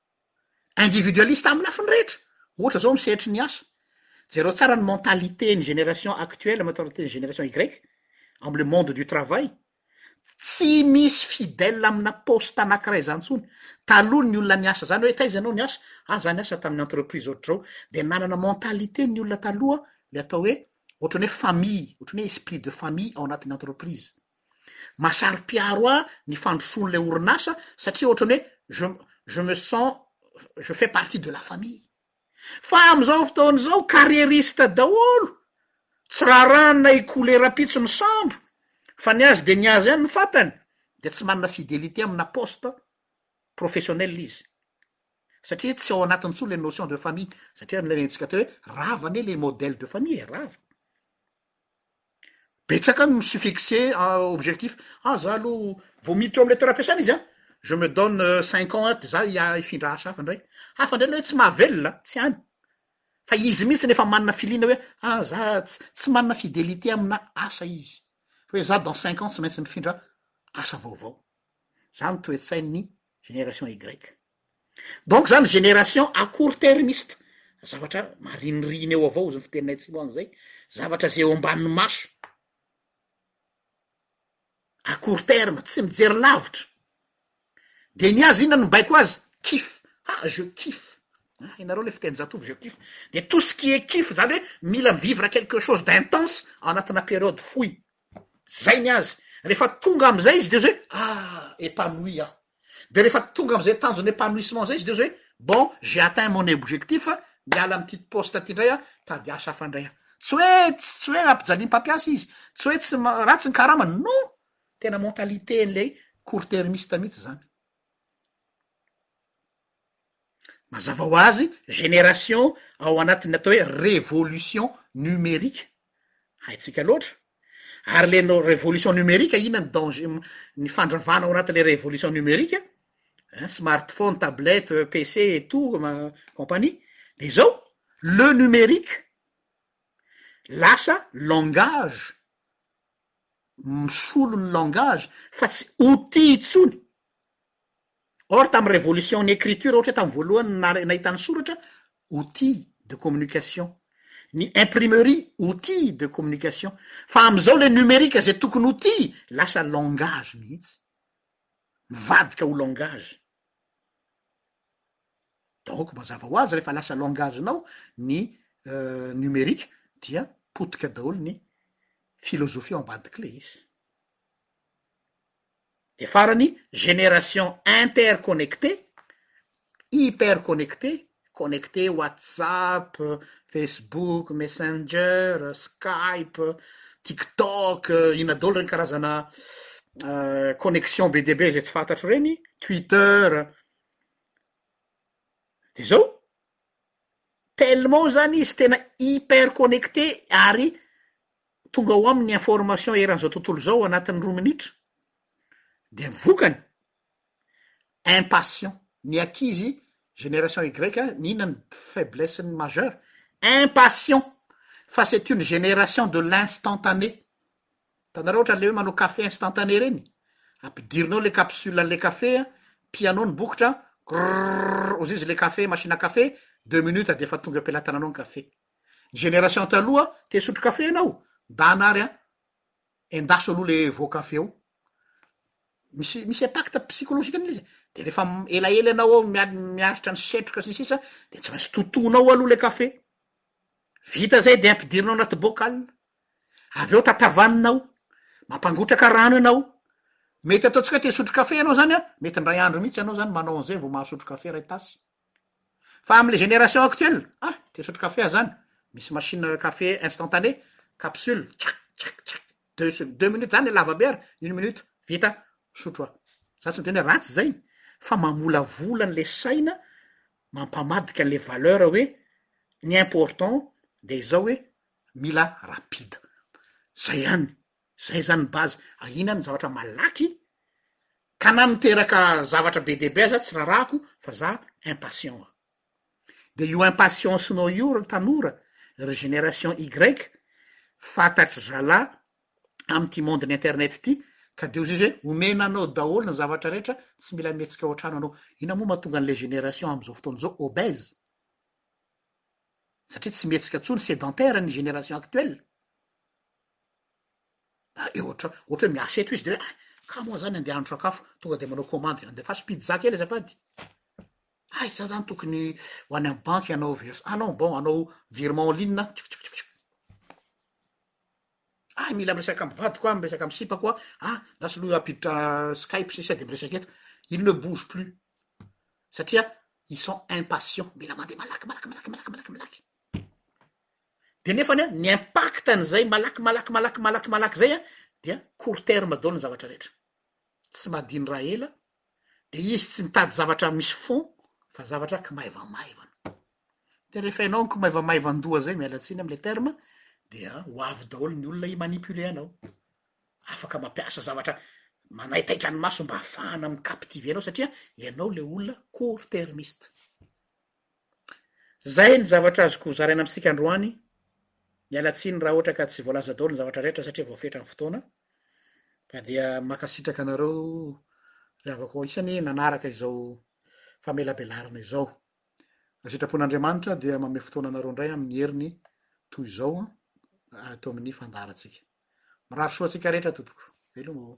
individualiste amin'ny lafiny rehetra, ohatra zao amin'ny sehatry ny asa, jereo tsara ny mentalité ny génération actuelle, mentalité ny génération Y amin'ny le monde du travail, tsy misy fidèle amina poste anakiray zany tsony, taloha ny olona niasa zany hoe taiza ianao niasa, ah za niasa tamin'ny entreprise ohatr'zao, de nanana mentalité ny olona taloha le atao hoe ohatrany hoe famille, ohatrany hoe esprit de famille ao anatin'ny entreprise. Mahasaro-piaro ahy ny fandrosoan'ilay orinasa satria ohatran'ny hoe je, je me sens, je fais partie de la famille. Fa amin'izao fotoana izao carriériste daholo, tsy raràna hikoleram-pitsy ny sambo fa ny azy dia ny azy ihany ny fatany, dia tsy manana fidélité amina poste professionnel izy satria tsy ao anatiny intsony ilay notion de famille satria ny lazaintsika teo hoe rava anie ilay modèle de famille e, rava. Betsaka no mi se fixer objectif, ah za aloha vao miditra ao am'le toeram-piasana izy an, je me donne cinq ans an de za hifindra asa hafa ndray, hafa ndray le hoe tsy mahavelona an, tsy any, fa izy mihitsiny efa manana filiana hoe ah za ts, tsy manana fidelite amina asa izy, fa hoe za dans cinq ans tsy maintsy mifindra asa vaovao. Zany toe-tsain'ny génération Y. Donc zany génération à court termiste, zavatra mariniriny eo avao ozy ny fiteninay atsimo agny zay, zavatra zay eo ambaniny maso, à court terme, tsy mijery lavitra, de ny azy inona no baiko azy, kiff, ha je kiff, ha hainareo le fiteninjatovo je kiff, de tout ce qui est kiff zany hoe mila mi vivre quelque chose d'intense anatina periode fohy, zay ny azy, rehefa tonga amizay izy de ozy hoe ah épanoui aho, de rehefa tonga amizay tanjon'ny épanouissement zay izy de ozy hoe bon j'ai atteint mon objectif, miala amity poste ty ndray aho, tady asa hafa ndray aho, tsy hoe tsy hoe ampijalian'ny mpampiasa izy, tsy hoe tsy ratsy ny karamany, non, tena mentalité an'ilay court termiste mihitsy zany. Mazava ho azy, génération ao anatin'ny atao hoe révolution numérique, haintsika loatra. Ary le no révolution numérique, inona ny danger, ny fandravana ao anatin'ilay révolution numérique ein, smartphone, tablette, PC et tout ma- compagnie, de izao, le numérique lasa langage, misolo ny langage fa tsy outil intsony. Or tamin'ny révolution ny écriture ohatra hoe tamin'ny voalohany nahare- nahita ny soratra, outil de communication, ny imprimerie, outil de communication, fa amin'izao ilay numérique izay tokony outil, lasa langage mihitsy, mivadika ho langage. Donc mazava ho azy rehefa lasa langage-nao ny numérique dia potika daholo ny philosophie ao ambadik'ilay izy. Dia farany, génération interconnectée, hyperconnectée, connectée WhatsApp, Facebook, Messenger, Skype, TikTok, inona daholo ireny karazana connexion be dia be izay tsy fantatro ireny, Twitter. Dia izao, tellement izany izy tena hyperconnectée ary tonga ao aminy ny information eran'izao tontolo izao anatin'ny roa minitra dia ny vokany impatient ny ankizy génération y ny inona ny faiblesse ny majeur impatient fa c'est une génération de l'instantané hitanareo ohatran'le hoe manao café instantané ireny ampidirinao le capsule an'le café a pianao ny bokotra a grrrr ozizy le café machine à café deux minutes dia efa tonga eo am-pelatananao ny café ny generation taloha te hisotro kafe ianao ndana ary an, endaso aloha le voan-kafe ao, misy misy impact psychologique an'ilay izy de rehefa elaela ianao ao mia- miaritra ny setroka sy ny sisa de tsy maintsy totoinao aloha le kafe, vita zay de ampidirinao anaty bocal, avy eo tatavanina ao, mampangotraka rano ianao, mety ataontsika te hisotro kafe ianao zany an, mety indray andro mihitsy ianao zany manao an'izay vao mahasotro kafe iray tasy, Fa amle génération actuel ah te hisotro kafe ah zany misy machine kafe instantané capsule tsak tsak tsak deux sec deux minutes zany le lava be ary une minute vita misotro ah za tsy miteny hoe ratsy zay fa mamolavola anle saina mampamadika anle valeur hoe ny important de izao hoe mila rapide zay ihany Zay zany base, ahina ny zavatra malaky ka na miteraka zavatra be dia be aza tsy rarahako fa za impatient a. De io impatience-nao io ry tanora, ry génération Y, fantatry zalah am'ty monde-n'ny internet ty ka de ozizy hoe omena anao daholo ny zavatra rehetra tsy mila mihetsika ao an-trano anao. Inona moa mahatonga an'le génération am'zao fotoana zao obèse? Satria tsy mihetsika tsony, sédentaire ny génération actuelle. Ah de ohatra ohatra hoe miasa eto izy de hoe ah kamo aho zany andeha hahandro sakafo, tonga de manao commande, andefaso pizza kely azafady, hay za zany tokony ho any amin'ny banky hanao vers- ah non bon hanao virement en ligne aho, tsikotsikotsikotsi, hay mila miresaka amin'ny vadiko aho, miresaka amin'ny sipako aho, ah lasa aloha ampiditra skype sisa de miresaka eto, il ne bouge plus satria ils sont impatients, mila mandeha malaky malaky malaky malaky malaky malaky. Dia nefany an, ny impact an'izay malaky malaky malaky malaky malaky izay an, dia court terme daholo ny zavatra rehetra. Tsy madiny raha ela, dia izy tsy mitady zavatra misy fond, fa zavatra kimaivamaivana. Dia rehefa ianao ny kimaivamaivan-doha izay, miala tsiny amin'ilay terme, dia ho avy daholo ny olona hi-manipuler anao. Afaka mampiasa zavatra manaitaitra ny maso mba hahafahana mi-captiver anao, satria ianao ilay olona court termiste. Zay ny zavatra azoko hozaraina amintsika androany, miala tsiny raha ohatra ka tsy voalaza daholo ny zavatra rehetra satria vao fetra ny fotoana, fa dia mankasitraka anareo ry havako isany nanaraka izao famelabelarana izao. Raha sitrapon'Andriamanitra dia manome fotoana anareo indray amin'ny heriny toy izao ato amin'ny fandaharantsika. Mirary soa antsika rehetra tompoko. Veloma ô.